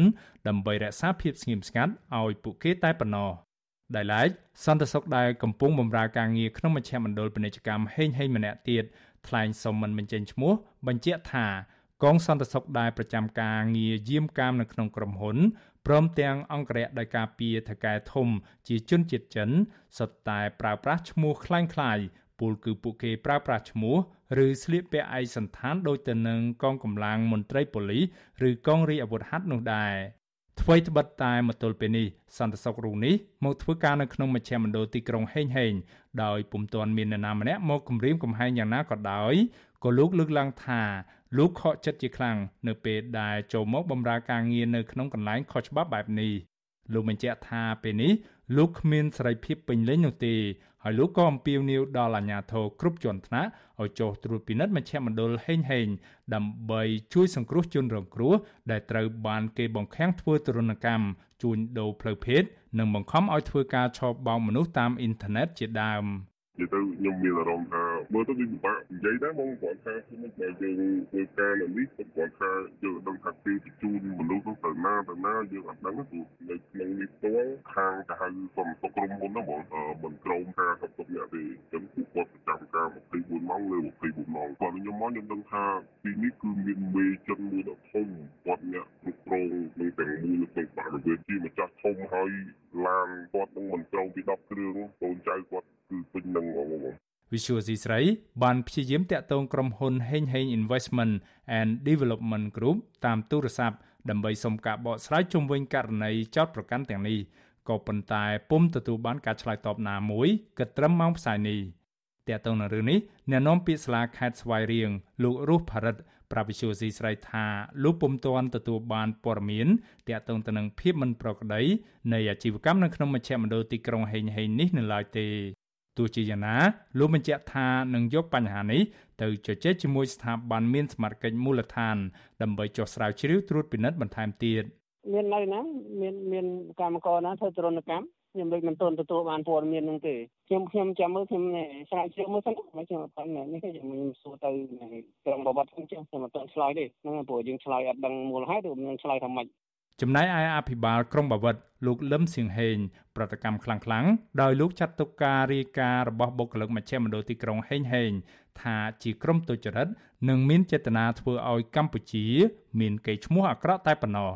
ដើម្បីរក្សាភាពស្ងៀមស្ងាត់ឲ្យពួកគេតែប៉ុណ្ណោះ ដែលឡែកសន្តិសុខដែលកំពុងបម្រើការងារក្នុងមជ្ឈមណ្ឌលពាណិជ្ជកម្មហេងហេងម្នាក់ទៀតថ្លែងសុំមិនបញ្ចេញឈ្មោះបញ្ជាក់ថាកងសន្តិសុខដែលប្រចាំការងារយាមកាមនៅក្នុងក្រុមហ៊ុនព្រមទាំងអង្គរៈដោយការពីថកែធំជាជនជាតិចិនសុទ្ធតែប្រើប្រាស់ឈ្មោះคล้ายៗពលគឺពួកគេប្រើប្រាស់ឈ្មោះឬស្លៀកពាក់ឯកសណ្ឋានដូចទៅនឹងកងកម្លាំងមន្ត្រីប៉ូលីសឬកងរាជអាវុធហត្ថនោះដែរ ថ្មីត្បិតតែមកទល់ពេលនេះសន្តិសុខរូបនេះមកធ្វើការនៅក្នុងមជ្ឈមណ្ឌលទីក្រុងហេងហេងដោយពុំទាន់មាននរណាម្នាក់មកគំរាមកំហែងយ៉ាងណាក៏ដោយក៏លោកលើកឡើងថាលោកខកចិត្តជាខ្លាំងនៅពេលដែលចូលមកបម្រើការងារនៅក្នុងកន្លែងខុសច្បាប់បែបនេះលោកបញ្ជាក់ថាពេលនេះ លោកគ្មានសេរីភាពពេញលេញនោះទេហើយលោកក៏អំពាវនាវដល់អាជ្ញាធរគ្រប់ជាន់ថ្នាក់ឲ្យចុះត្រួតពិនិត្យមជ្ឈមណ្ឌលហេងហេងដើម្បីជួយសង្គ្រោះជនរងគ្រោះដែលត្រូវបានគេបង្ខាំងធ្វើទរណកម្មជួញដូរផ្លូវភេទនិងបង្ខំឲ្យធ្វើការឆបោកមនុស្សតាមអ៊ីនធឺណិតជាដើម។និយាយទៅខ្ញុំមានអារម្មណ៍ថា មើលទៅវាពិបាកនិយាយដែរមកគាត់ថាខ្ញុំបើយើងធ្វើការនៅនេះគាត់ថាយើងដឹងថាពេលបញ្ជូនមនុស្សទៅណាទៅណាយើងអត់ដឹងព្រោះនៅក្នុងនេះផ្ទាល់ខាងទៅហៅសំទុកក្រុមហ៊ុនហ្នឹងបងមិនក្រមការសំទុកអ្នកទេអញ្ចឹងពួកគាត់ប្រចាំការ24ម៉ោងលើ24ម៉ោងគាត់ខ្ញុំមកខ្ញុំដឹងថាទីនេះគឺមានមេចិនមួយដ៏ធំគាត់អ្នកគ្រប់គ្រងនឹងទាំងមូលក្នុងបរិវេណជាម្ចាស់ធំហើយឡានគាត់នឹងមិនត្រូវពី10គ្រឿងកូនចៅគាត់គឺពេញនឹងហ្មង Visual C ស្រីបានព្យាយាមតាក់ទងក្រុមហ៊ុន Heng Heng Investment and Development Group តាមទូរស័ព្ទដើម្បីសុំការបកស្រាយជុំវិញករណីចោតប្រកាន់ទាំងនេះក៏ប៉ុន្តែពុំទទួលបានការឆ្លើយតបណាមួយគិតត្រឹមម៉ោងផ្សាយនេះតាក់ទងនឹងរឿងនេះអ្នកនាំពាក្យសាលាខេត្តស្វាយរៀងលោករស់ផារិតប្រាវិសុយស៊ីស្រីថាលោកពុំទាន់ទទួលបានព័ត៌មានតាក់ទងទៅនឹងភាពមិនប្រក្រតីនៃអាជីវកម្មនៅក្នុងមជ្ឈមណ្ឌលទីក្រុងហេងហេងនេះនៅឡើយទេ ទោះជាយ៉ាងណាលោកបញ្ជាក់ថានឹងយកបញ្ហានេះទៅជជែកជាមួយស្ថាប័នមានសមត្ថកិច្ចមូលដ្ឋាន ដើម្បីចុះស្រាវជ្រាវត្រួតពិនិត្យបន្ថែមទៀតមាននៅណាមានមានកម្មករណាធ្វើទរណកម្មខ្ញុំដូចមិនទាន់ទទួលបានព័ត៌មានហ្នឹងទេខ្ញុំខ្ញុំចាំមើលខ្ញុំស្រាវជ្រាវមើលសិនមកខ្ញុំអត់ដឹងនេះខ្ញុំសួរទៅក្រុមបបត្តិខ្ញុំខ្ញុំអត់ទាន់ឆ្លើយទេហ្នឹងព្រោះយើងឆ្លើយអត់ដឹងមូលហេតុឬមិនឆ្លើយថាម៉េច ចំណែកឯអភិបាលក្រុងបាវិតលោកលឹមសៀងហេងប្រតិកម្មខ្លាំងៗដោយលោកចាត់ទុកការរាយការណ៍របស់បុគ្គលិកមជ្ឈមណ្ឌលទីក្រុងហេងហេងថាជាក្រុមទុច្ចរិតនិងមានចេតនាធ្វើឲ្យកម្ពុជា មានកេរ្តិ៍ឈ្មោះអាក្រក់តែប៉ុណ្ណោះ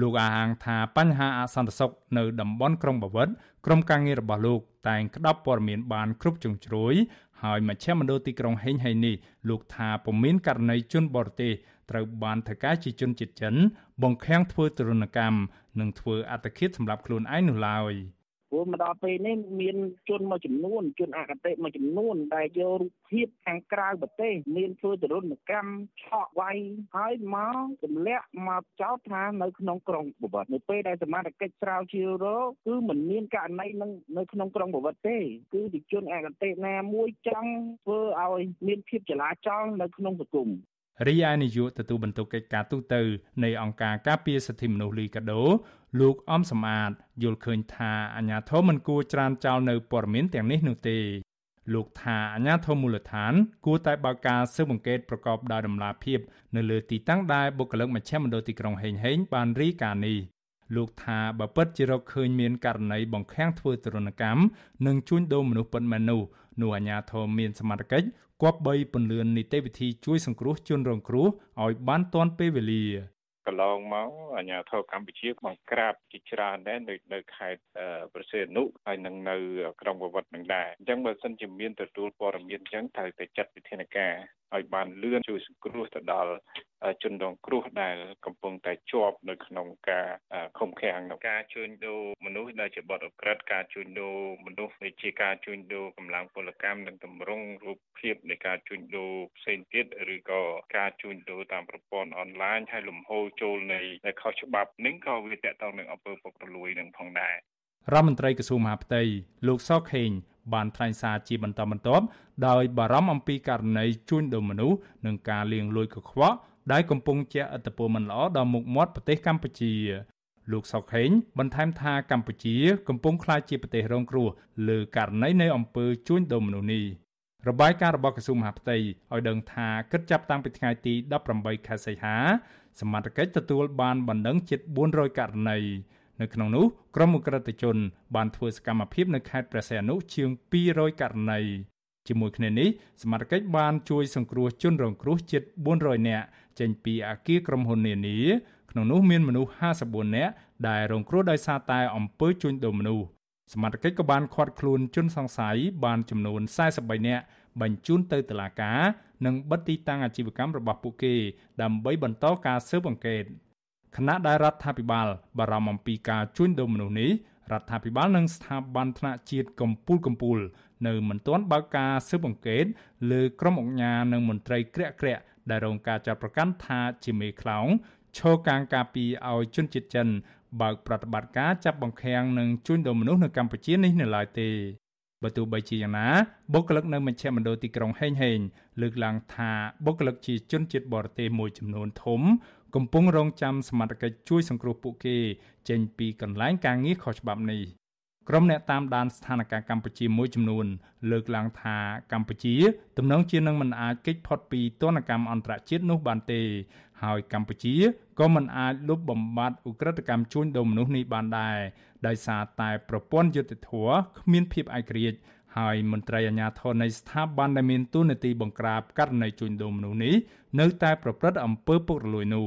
លោកអាហាងថាបញ្ហាអសន្តិសុខនៅតំបន់ក្រុងបាវិតក្រុមការងាររបស់លោកតែងក្តាប់ព័ត៌មានបានគ្រប់ជ្រុងជ្រោយហើយមជ្ឈមណ្ឌលទីក្រុងហេងហេងនេះលោកថាពុំមានករណីជនបរទេស ត្រូវបានថកែជាជនជាតិចិន បង្ខាំងធ្វើទរណកម្មនិងធ្វើអត្តឃាតសម្រាប់ខ្លួនឯងនោះឡើយ។ព្រោះមកដល់ពេលនេះមានជនមួយចំនួនជនអកតេមួយចំនួនដែលយករូបភាពខាងក្រៅប្រទេសមានធ្វើទរណកម្មឆក់វាយហើយមកទម្លាក់មកចោទថានៅក្នុងក្រុងបវត្តនៅពេលដែលសមាជិកស្រាវជ្រាវរកគឺមិនមានករណីនឹងនៅក្នុងក្រុងបវត្តទេគឺជាជនអកតេណាមួយចង់ធ្វើឲ្យមានភាពចលាចលនៅក្នុងសង្គម រីឯនាយកទទួលបន្ទុកកិច្ចការទូតនៃអង្គការការពារសិទ្ធិមនុស្សលីកាដូលោកអំសំអាតយល់ឃើញថាអាញាធមមិនគួរច្រានចោលនៅព័ត៌មានទាំងនេះនោះទេលោកថាអាញាធមមូលដ្ឋាន គួរតែបើកការស៊ើបអង្កេតប្រកបដោយតម្លាភាព នៅលើទីតាំងដែលបុគ្គលិកមជ្ឈមណ្ឌលទីក្រុងហេងហេងបានរីកានេះលោកថាបើពិតជារកឃើញមានករណីបង្ខាំងធ្វើទរណកម្មនិងជួញដូរមនុស្សពិតមែននោះនោះអាជ្ញាធរមានសមត្ថកិច្ច គប្បីពន្លឿននីតិវិធីជួយសង្គ្រោះជនរងគ្រោះឲ្យបានទាន់ពេលវេលាកន្លងមកអាជ្ញាធរកម្ពុជាបង្ក្រាបជាច្រើនដែរនៅនៅខេត្តប្រសេនុហើយនឹងនៅក្រុងវវត្តនឹងដែរអញ្ចឹងបើសិនជាមានទទួលព័ត៌មានអញ្ចឹងត្រូវតែចាត់វិធានការឲ្យបានលឿនជួយសង្គ្រោះទៅដល់ ជនរងគ្រោះដែលកំពុងតែជាប់នៅក្នុងការឃុំឃាំងនៅការជួញដូរមនុស្សដែលជាបទអក្រិតការជួញដូរមនុស្សដូចជាការជួញដូរកម្លាំងពលកម្មនិងតម្រង់រូបភាពនៃការជួញដូរផ្សេងទៀតឬក៏ការជួញដូរតាមប្រព័ន្ធអនឡាញហើយលំហូរចូលនៃខុសច្បាប់នេះក៏វាតកតងនឹងអំពើពុករលួយនឹងផងដែររដ្ឋមន្ត្រីក្រសួងមហាផ្ទៃលោកសខេងបានថ្លែងសារជាបន្តបន្ទាប់ដោយបារម្ភអំពីករណីជួញដូរមនុស្សនិងការលាងលុយកខ្វក់ ដែលកំពុងជះឥទ្ធិពលមិនល្អដល់មុខមាត់ប្រទេសកម្ពុជា លោកសុកហេងបន្ថែមថាកម្ពុជា កំពុងក្លាយជាប្រទេសរងគ្រោះលើករណីនៃអំពើជួញដូរមនុស្សនេះរបាយការណ៍របស់ក្រសួងមហាផ្ទៃឲ្យដឹងថាគិតចាប់តាំងពីថ្ងៃទី18ខែសីហាសមត្ថកិច្ចទទួលបានបណ្ដឹងជិត400ករណីនៅក្នុងនោះក្រុមអ ுக ្រិតជន បានធ្វើសកម្មភាពនៅខេត្តព្រះសីហនុជាង200ករណីជាមួយគ្នានេះសមត្ថកិច្ចបានជួយសង្គ្រោះជនរងគ្រោះជិត400នាក់ ចេញពីអាគារក្រុមហ៊ុននានាក្នុងនោះមានមនុស្ស54នាក់ដែលរងគ្រោះដោយសារតែអំពើជួញដូរមនុស្សសមត្ថកិច្ចក៏បានឃាត់ខ្លួនជនសង្ស័យបានចំនួន43នាក់បញ្ជូនទៅតុលាការនិងបិទទីតាំងអាជីវកម្មរបស់ពួកគេ ដើម្បីបន្តការស៊ើបអង្កេតខណៈដែលរដ្ឋាភិបាលបារម្ភអំពីការជួញដូរមនុស្សនេះរដ្ឋាភិបាលនិងស្ថាប័នថ្នាក់ជាតិកម្ពុជាកម្ពុជានៅមិនទាន់បើកការស៊ើបអង្កេតលើក្រុមអង្គការនិងមន្ត្រីក្រាក់ក្រាក់ ដែលរងការចាប់ប្រកាន់ថាជាមេខ្លោងឈរកាងការពីឲ្យជនជាតិចិនបើកប្រតិបត្តិការចាប់បង្ខាំងនិងជួញដូរមនុស្សនៅកម្ពុជានេះនៅឡើយទេបើទោះបីជាយ៉ាងណាបុគ្គលិកនៅមជ្ឈមណ្ឌលទីក្រុងហេងហេងលើកឡើងថាបុគ្គលិកជាជនជាតិបរទេសមួយចំនួនធំ កំពុងរងចាំសមត្ថកិច្ចជួយសង្គ្រោះពួកគេចេញពីកន្លែងការងារខុសច្បាប់នេះ ក្រុមអ្នកតាមដានស្ថានភាពកម្ពុជាមួយចំនួន លើកឡើងថាកម្ពុជាទំនងជានឹងមិនអាចគេចផុតពីទណ្ឌកម្មអន្តរជាតិនោះបានទេ ហើយកម្ពុជាក៏មិនអាចលុបបំបាត់ឧក្រិដ្ឋកម្មជួញដូរមនុស្សនេះបានដែរដោយសារតែប្រព័ន្ធយុត្តិធម៌គ្មានភាពឯករាជ្យហើយមន្ត្រីអាជ្ញាធរនៃស្ថាប័នដែលមានតួនាទីបង្ក្រាបករណីជួញដូរមនុស្សនេះនៅតែប្រព្រឹត្តអំពើពុករលួយនោះ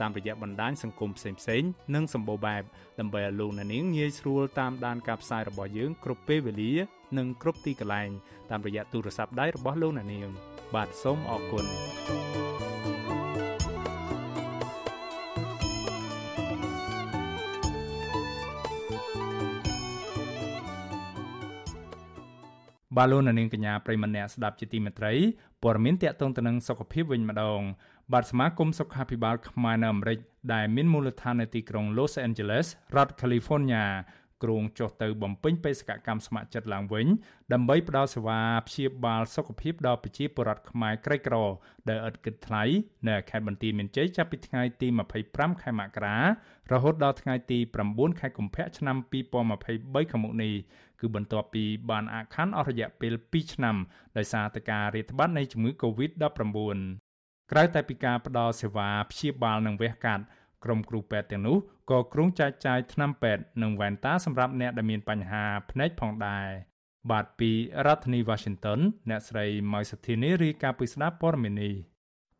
តាមរយៈបណ្ដាញសង្គមផ្សេងៗនិងសម្បូរបែបដើម្បីឲ្យលោកអ្នកនាងងាយស្រួលតាមដានការផ្សាយរបស់យើងគ្រប់ពេលវេលា និងគ្រប់ទីកន្លែងតាមរយៈទូរស័ព្ទដៃរបស់លោកអ្នកនាង បាទសូមអរគុណបាទលោកនាងកញ្ញាប្រិមម្នាក់ស្ដាប់ជាទីមេត្រីព័ត៌មានតកតងទៅនឹងសុខភាពវិញម្ដង បាទសមាគមសុខាភិបាលខ្មែរនៅអាមេរិកដែលមានមូលដ្ឋាននៅទីក្រុង Los Angeles រដ្ឋ California គ្រោងចុះទៅបំពេញបេសកកម្មស្ម័គ្រចិត្តឡើងវិញដើម្បីផ្ដល់សេវាព្យាបាលសុខភាពដល់ប្រជាពលរដ្ឋខ្មែរក្រីក្រ ដែលឥតគិតថ្លៃនៅខេត្តបន្ទាយមានជ័យចាប់ពីថ្ងៃទី25ខែមករារហូតដល់ថ្ងៃទី9ខែកុម្ភៈឆ្នាំ2023ខាងមុខនេះគឺបន្ទាប់ពីបានអាក់ខានអស់រយៈពេល2ឆ្នាំដោយសារតែការរាតត្បាតនៃជំងឺ Covid-19 ក្រៅតែពីការផ្ដល់សេវាព្យាបាលនិងវះកាត់ក្រុមគ្រូពេទ្យទាំងនោះក៏គ្រោងចែកចាយថ្នាំពេទ្យនិងវ៉ែនតាសម្រាប់អ្នកដែលមានបញ្ហាភ្នែកផងដែរបាទពីរដ្ឋធានី Washington អ្នកស្រីម៉ៅសុធានីរាយការណ៍ពីស្ដាប់ព័ត៌មាននេះ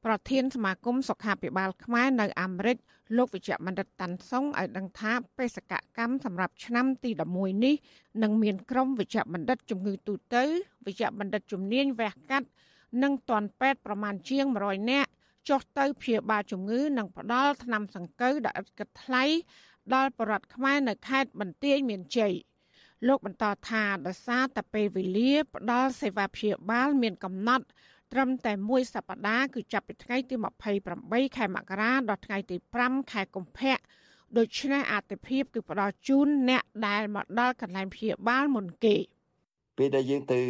ប្រធានសមាគមសុខាភិបាលខ្មែរនៅអាមេរិកលោកវិជ្ជបណ្ឌិតតាន់សុងឲ្យដឹងថាបេសកកម្មសម្រាប់ឆ្នាំទី11នេះនឹងមានក្រុមវិជ្ជបណ្ឌិតជំងឺទូទៅវិជ្ជបណ្ឌិតជំនាញវះកាត់ និងទាន់ពេទ្យប្រមាណជាង100នាក់ចុះទៅព្យាបាលជំងឺនិងផ្ដល់ថ្នាំសង្កូវដែលឥតគិតថ្លៃដល់ប្រជាពលរដ្ឋខ្មែរនៅខេត្តបន្ទាយមានជ័យលោកបន្តថាដោយសារតែពេលវេលាផ្ដល់សេវាព្យាបាលមានកំណត់ត្រឹមតែមួយសប្តាហ៍គឺចាប់ពីថ្ងៃទី28ខែមករាដល់ថ្ងៃទី5ខែកុម្ភៈដូច្នេះអតិភិបគឺផ្ដល់ជូនអ្នកដែលមកដល់កន្លែងព្យាបាលមុនគេពេលដែលយើងទៅ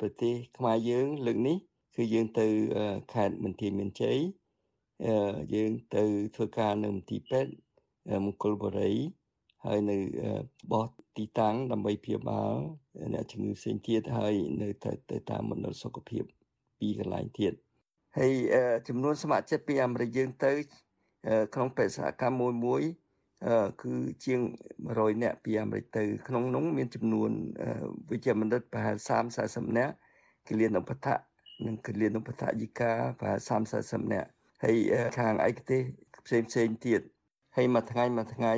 ប្រទេសខ្មែរយើងលើកនេះ គឺយើងទៅខេត្តមន្ទីរមានជ័យយើងទៅធ្វើការនៅមន្ទីរពេទ្យមង្គលបុរីហើយនៅបោះទីតាំងដើម្បីព្យាបាលអ្នកជំងឺផ្សេងទៀតហើយនៅទៅតាមមណ្ឌលសុខភាពពីរកន្លែងទៀតហើយចំនួនស្ម័គ្រចិត្តពីអាមេរិកយើងទៅក្នុងបេសកកម្មមួយមួយគឺជាង100នាក់ពីអាមេរិកទៅក្នុងនោះមានចំនួនវិជ្ជាបណ្ឌិតប្រហែល30 40នាក់គិលានុបដ្ឋៈ និងគិលានុបដ្ឋយិកាប្រហែល30 40នាក់ហើយខាងឯកទេសផ្សេងផ្សេងទៀតហើយមួយថ្ងៃមួយថ្ងៃ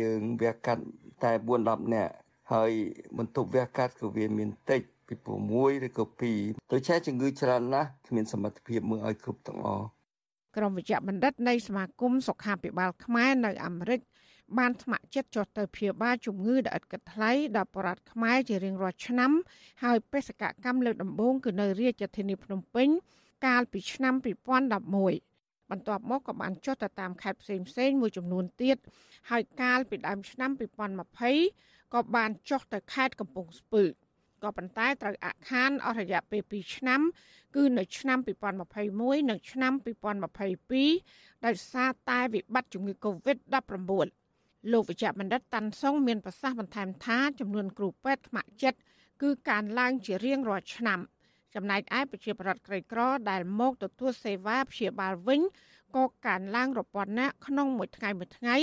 យើងវះកាត់តែ4 10នាក់ហើយបន្ទប់វះកាត់ក៏វាមានតិចពី6ឬក៏2ដូច្នេះជំងឺច្រើនណាស់គ្មានសមត្ថភាពមើលឲ្យគ្រប់ទាំងអស់ក្រុមវិជ្ជបណ្ឌិតនៃសមាគមសុខាភិបាលខ្មែរនៅអាមេរិក បានស្ម័គ្រចិត្តចុះទៅព្យាបាលជំងឺដែលឥតគិតថ្លៃដល់ប្រជាពលរដ្ឋខ្មែរជារៀងរាល់ឆ្នាំ ហើយបេសកកម្មលើកដំបូងគឺនៅរាជធានីភ្នំពេញ កាលពីឆ្នាំ2011បន្ទាប់មកក៏បានចុះទៅតាមខេត្តផ្សេងផ្សេងមួយចំនួនទៀតហើយកាលពីដើមឆ្នាំ2020ក៏បានចុះទៅខេត្តកំពង់ស្ពឺក៏ប៉ុន្តែត្រូវអាក់ខានអស់រយៈពេល2ឆ្នាំ គឺនៅឆ្នាំ2021និងឆ្នាំ2022ដោយសារតែវិបត្តិជំងឺ Covid-19 លោកវិជ្ជបណ្ឌិតតាន់សុងមានប្រសាសន៍បន្ថែមថាចំនួនគ្រូពេទ្យថ្នាក់ចិត្តគឺកើនឡើងជារៀងរាល់ឆ្នាំចំណែកឯប្រជាប្រដ្ឋក្រីក្រដែលមកទទួលសេវាព្យាបាលវិញក៏កើនឡើងរាប់ពាន់នាក់ក្នុងមួយថ្ងៃមួយថ្ងៃ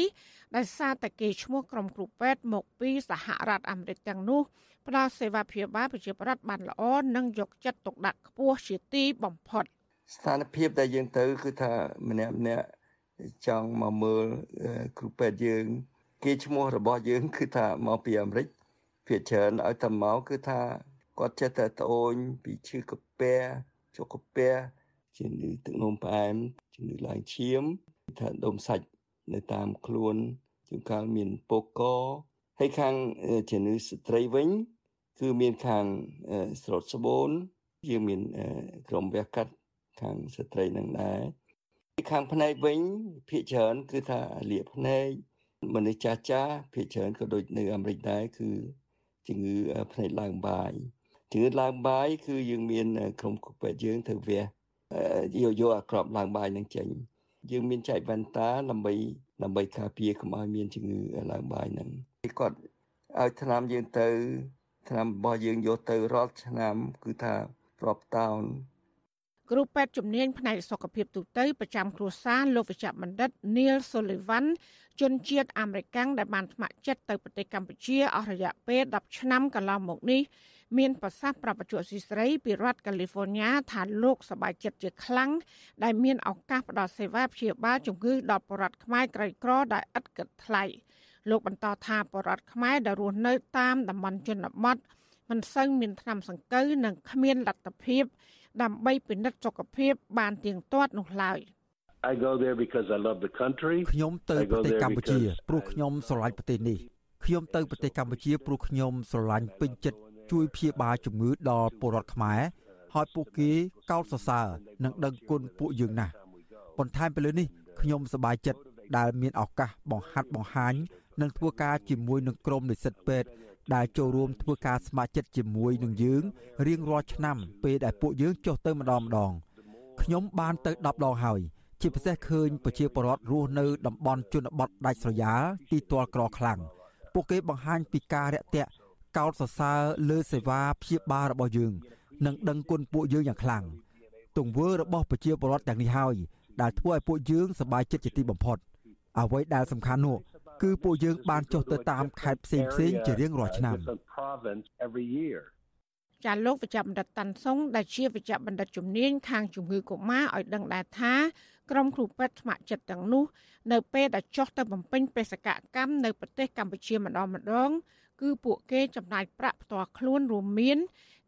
ដោយសារតែគេឈ្មោះក្រុមគ្រូពេទ្យមកពីសហរដ្ឋអាមេរិកទាំងនោះផ្ដល់សេវាព្យាបាលប្រជាប្រដ្ឋបានល្អនិងយកចិត្តទុកដាក់ខ្ពស់ជាទីបំផុតស្ថានភាពដែលយើងទៅគឺថាម្នាក់ម្នាក់ចង់មកមើលគ្រូពេទ្យយើង គេឈ្មោះរបស់យើងគឺថាមកពីអាមេរិកភាគច្រើនឲ្យតែមកគឺថាគាត់ចេះតែត្អូញពីឈឺកាពះជក់កាពះជំងឺទឹកនោមផ្អែមជំងឺឡើងឈាមថាដុំសាច់នៅតាមខ្លួនជួនកាលមានពកកហើយខាងជំងឺស្ត្រីវិញ គឺមានខាងស្រោតស្បូនយើងមានក្រុមវះកាត់ខាងស្ត្រីនឹងដែរខាងភ្នែកវិញភាគច្រើនគឺថាលាកភ្នែក មនុស្សចាស់ចាស់ភាគច្រើនក៏ដូចនៅអាមេរិកដែរគឺជំងឺភ្នែកឡើងបាយជំងឺឡើងបាយគឺយើងមានក្រុមគូពេទ្យយើងទៅវះយកយកអាក្របឡើងបាយនឹងចេញយើងមានចែកវ៉ែនតាដើម្បីដើម្បីការពារកុំឲ្យមានជំងឺឡើងបាយហ្នឹងគាត់ឲ្យថ្នាំយើងទៅថ្នាំរបស់យើងយកទៅរាល់ឆ្នាំ គឺថារាប់តោនគ្រូពេទ្យជំនាញផ្នែកសុខភាពទូទៅប្រចាំគ្រួសារលោកវិជ្ជបណ្ឌិត Neil Sullivan ជនជាតិអាមេរិកដែលបានស្ម័គ្រចិត្តទៅប្រទេសកម្ពុជាអស់រយៈពេល10ឆ្នាំកន្លងមកនេះមានប្រសាសន៍ប្រាប់បច្ចុប្បន្នស៊ីស្រីពីរដ្ឋកាលីហ្វ័រញ៉ាថាលោកសប្បាយចិត្តជាខ្លាំងដែលមានឱកាសផ្ដល់សេវាព្យាបាលជំងឺដល់ប្រជារដ្ឋខ្មែរក្រីក្រដែលឥតគិតថ្លៃលោកបន្តថាប្រជារដ្ឋខ្មែរដែលរស់នៅតាមតំបន់ជនបទមិនសូវមានថ្នាំសង្កូវនិងគ្មានលទ្ធភាពដើម្បីពិនិត្យសុខភាពបានទៀងទាត់នោះឡើយ។ I go there because I love the country ខ្ញុំទៅប្រទេសកម្ពុជាព្រោះខ្ញុំស្រឡាញ់ប្រទេសនេះខ្ញុំទៅប្រទេសកម្ពុជាព្រោះខ្ញុំស្រឡាញ់ពេញចិត្តជួយព្យាបាលជំងឺដល់ពលរដ្ឋខ្មែរហើយពួកគេកោតសរសើរនិងដឹងគុណពួកយើងណាស់បន្ថែមពីលើនេះខ្ញុំសប្បាយចិត្តដែលមានឱកាសបង្ហាត់បង្ហាញនិងធ្វើការជាមួយនឹងក្រុមនិស្សិតពេទ្យដែលចូលរួមធ្វើការស្ម័គ្រចិត្តជាមួយនឹងយើងរៀងរាល់ឆ្នាំពេលដែលពួកយើងចុះទៅម្ដងម្ដងខ្ញុំបានទៅ10ដងហើយ ជាពិសេសឃើញប្រជាពលរដ្ឋរស់នៅតំបន់ជនបទដាច់ស្រយាលទីទាល់ក្រខ្លាំងពួកគេបង្ហាញពីការរាក់ទាក់កោតសរសើរលើសេវាព្យាបាលរបស់យើង និងដឹងគុណពួកយើងយ៉ាងខ្លាំងទង្វើរបស់ប្រជាពលរដ្ឋទាំងនេះហើយដែលធ្វើឲ្យពួកយើងសប្បាយចិត្តជាទីបំផុតអ្វីដែលសំខាន់នោះគឺពួកយើងបានចុះទៅតាមខេត្តផ្សេងផ្សេងជារៀងរាល់ឆ្នាំចាលោកវិជ្ជបណ្ឌិតតាន់សុងដែលជាវិជ្ជបណ្ឌិតជំនាញខាងជំងឺកុមារឲ្យដឹងដែរថា ក្រុមគ្រូពេទ្យស្ម័គ្រចិត្តទាំងនោះនៅពេលដែលចុះទៅបំពេញបេសកកម្មនៅប្រទេសកម្ពុជាម្ដងម្ដង គឺពួកគេចំណាយប្រាក់ផ្ទាល់ខ្លួនរួមមាន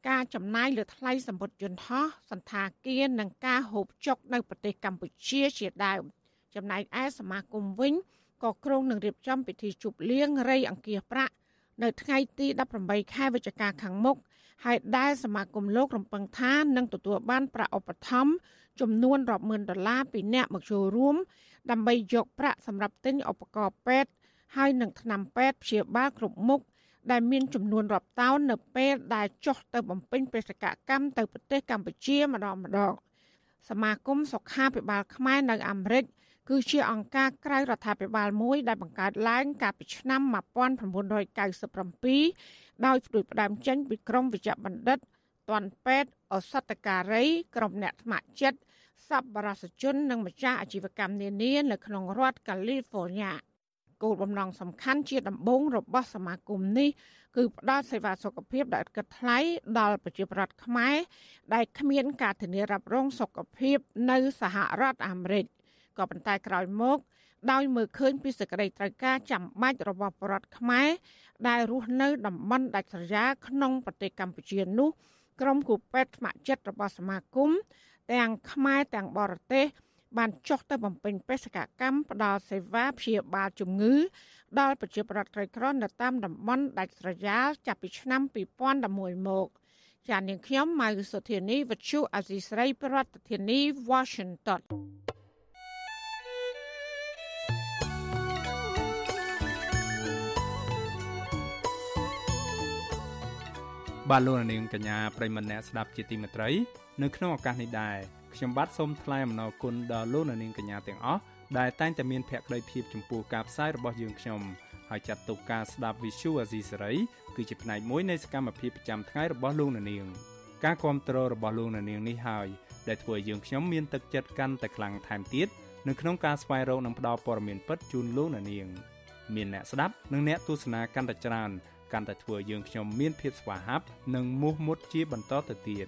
ការចំណាយលើថ្លៃសម្ពុតយន្តហោះសន្តាគារនិងការហូបចុកនៅប្រទេសកម្ពុជាជាដើមចំណែកឯសមាគមវិញក៏ក្រុងនឹងរៀបចំពិធីជប់លៀងរៃអង្គាសប្រាក់នៅថ្ងៃទី18ខែវិច្ឆិកាខាងមុខហើយដែលសមាគមលោករំពឹងថានឹងទទួលបានប្រាក់ឧបត្ថម្ភ ចំនួនរាប់ម៉ឺនដុល្លារពីអ្នកមកចូលរួមដើម្បីយកប្រាក់សម្រាប់ទិញឧបករណ៍ពេទ្យហើយនឹងថ្នាំពេទ្យព្យាបាលគ្រប់មុខដែលមានចំនួនរាប់តោននៅពេលដែលចុះទៅបំពេញបេសកកម្មទៅប្រទេសកម្ពុជាម្ដងម្ដងសមាគមសុខាភិបាលខ្មែរនៅអាមេរិកគឺជាអង្គការក្រៅរដ្ឋាភិបាលមួយដែលបង្កើតឡើងកាលពីឆ្នាំ1997ដោយផ្ដួចផ្ដើមចេញពីក្រមវិជ្ជបណ្ឌិតទាន់ពេទ្យអសតការី ក្រុមអ្នកថ្នាក់ចិត្ត សប្បុរសជននិងម្ចាស់អាជីវកម្មនានានៅក្នុងរដ្ឋកាលីហ្វ័រញ៉ាគោលបំណងសំខាន់ជាដំបូងរបស់សមាគមនេះគឺផ្ដល់សេវាសុខភាពដែលឥតថ្លៃដល់ប្រជាពលរដ្ឋខ្មែរដែលគ្មានការធានារ៉ាប់រងសុខភាពនៅសហរដ្ឋអាមេរិកក៏ប៉ុន្តែក្រោយមកដោយមើលឃើញពីសេចក្តីត្រូវការចាំបាច់របស់ប្រជាពលរដ្ឋខ្មែរដែលរស់នៅតំបន់ដាច់ស្រយាលក្នុងប្រទេសកម្ពុជានោះក្រុមគូពេទ្យស្ម័គ្រចិត្តរបស់សមាគម ទាំងខ្មែរទាំងបរទេសបានចុះទៅបំពេញបេសកកម្មផ្ដល់សេវាព្យាបាលជំងឺ ដល់ប្រជាពលរដ្ឋក្រីក្រនៅតាមតំបន់ដាច់ស្រយាលចាប់ពីឆ្នាំ2011មកចាននាងខ្ញុំម៉ៅសុធានីវិទ្យុអាស៊ីស្រីប្រធានាធិបតី Washington បាទលោកនាងកញ្ញាប្រិមម្នាក់ស្ដាប់ជាទីមេត្រី នៅក្នុងឱកាសនេះដែរខ្ញុំបាទសូមថ្លែងអំណរគុណដល់លោកនាងកញ្ញាទាំងអស់ដែលតែងតែមានភក្ដីភាពចំពោះការផ្សាយរបស់យើងខ្ញុំហើយចាត់ទុកការស្ដាប់ Visual Asia សេរីគឺជាផ្នែកមួយនៃសកម្មភាពប្រចាំថ្ងៃរបស់លោកនាងការគ្រប់គ្រងរបស់លោកនាងនេះហើយដែលធ្វើឲ្យយើងខ្ញុំមានទឹកចិត្តកាន់តែខ្លាំងថែមទៀតនៅក្នុងការស្វែងរកនិងផ្តល់ព័ត៌មានពិតជូនលោកនាងមានអ្នកស្ដាប់និងអ្នកទស្សនាកាន់តែច្រើនកាន់តែធ្វើយើងខ្ញុំមានភាពស្វាហាប់និងមោះមុតជាបន្តទៅទៀត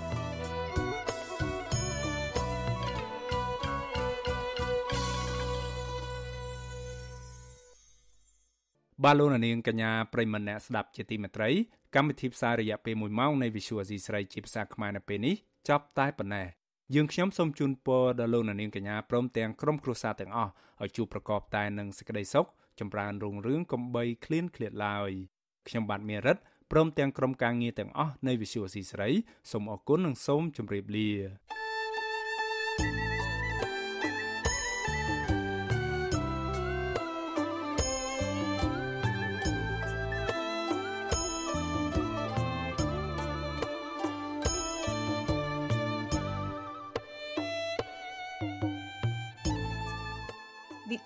បាទលោកនាងកញ្ញាប្រិមម្នាក់ស្ដាប់ជាទីមេត្រីកម្មវិធីផ្សាយរយៈពេល1ម៉ោងនៃ Visual Asia ស្រីជាភាសាខ្មែរនៅពេលនេះចប់តែប៉ុណ្ណេះយើងខ្ញុំសូមជូនពរដល់លោកនាងកញ្ញាព្រមទាំងក្រុមគ្រួសារទាំងអស់ឲ្យជួបប្រកបតែនឹងសេចក្តីសុខចម្រើនរុងរឿងកំបីគ្លៀនគ្លាតឡើយខ្ញុំបាទមេរិតព្រមទាំងក្រុមការងារទាំងអស់នៃ Visual Asia ស្រីសូមអរគុណនិងសូមជម្រាបលា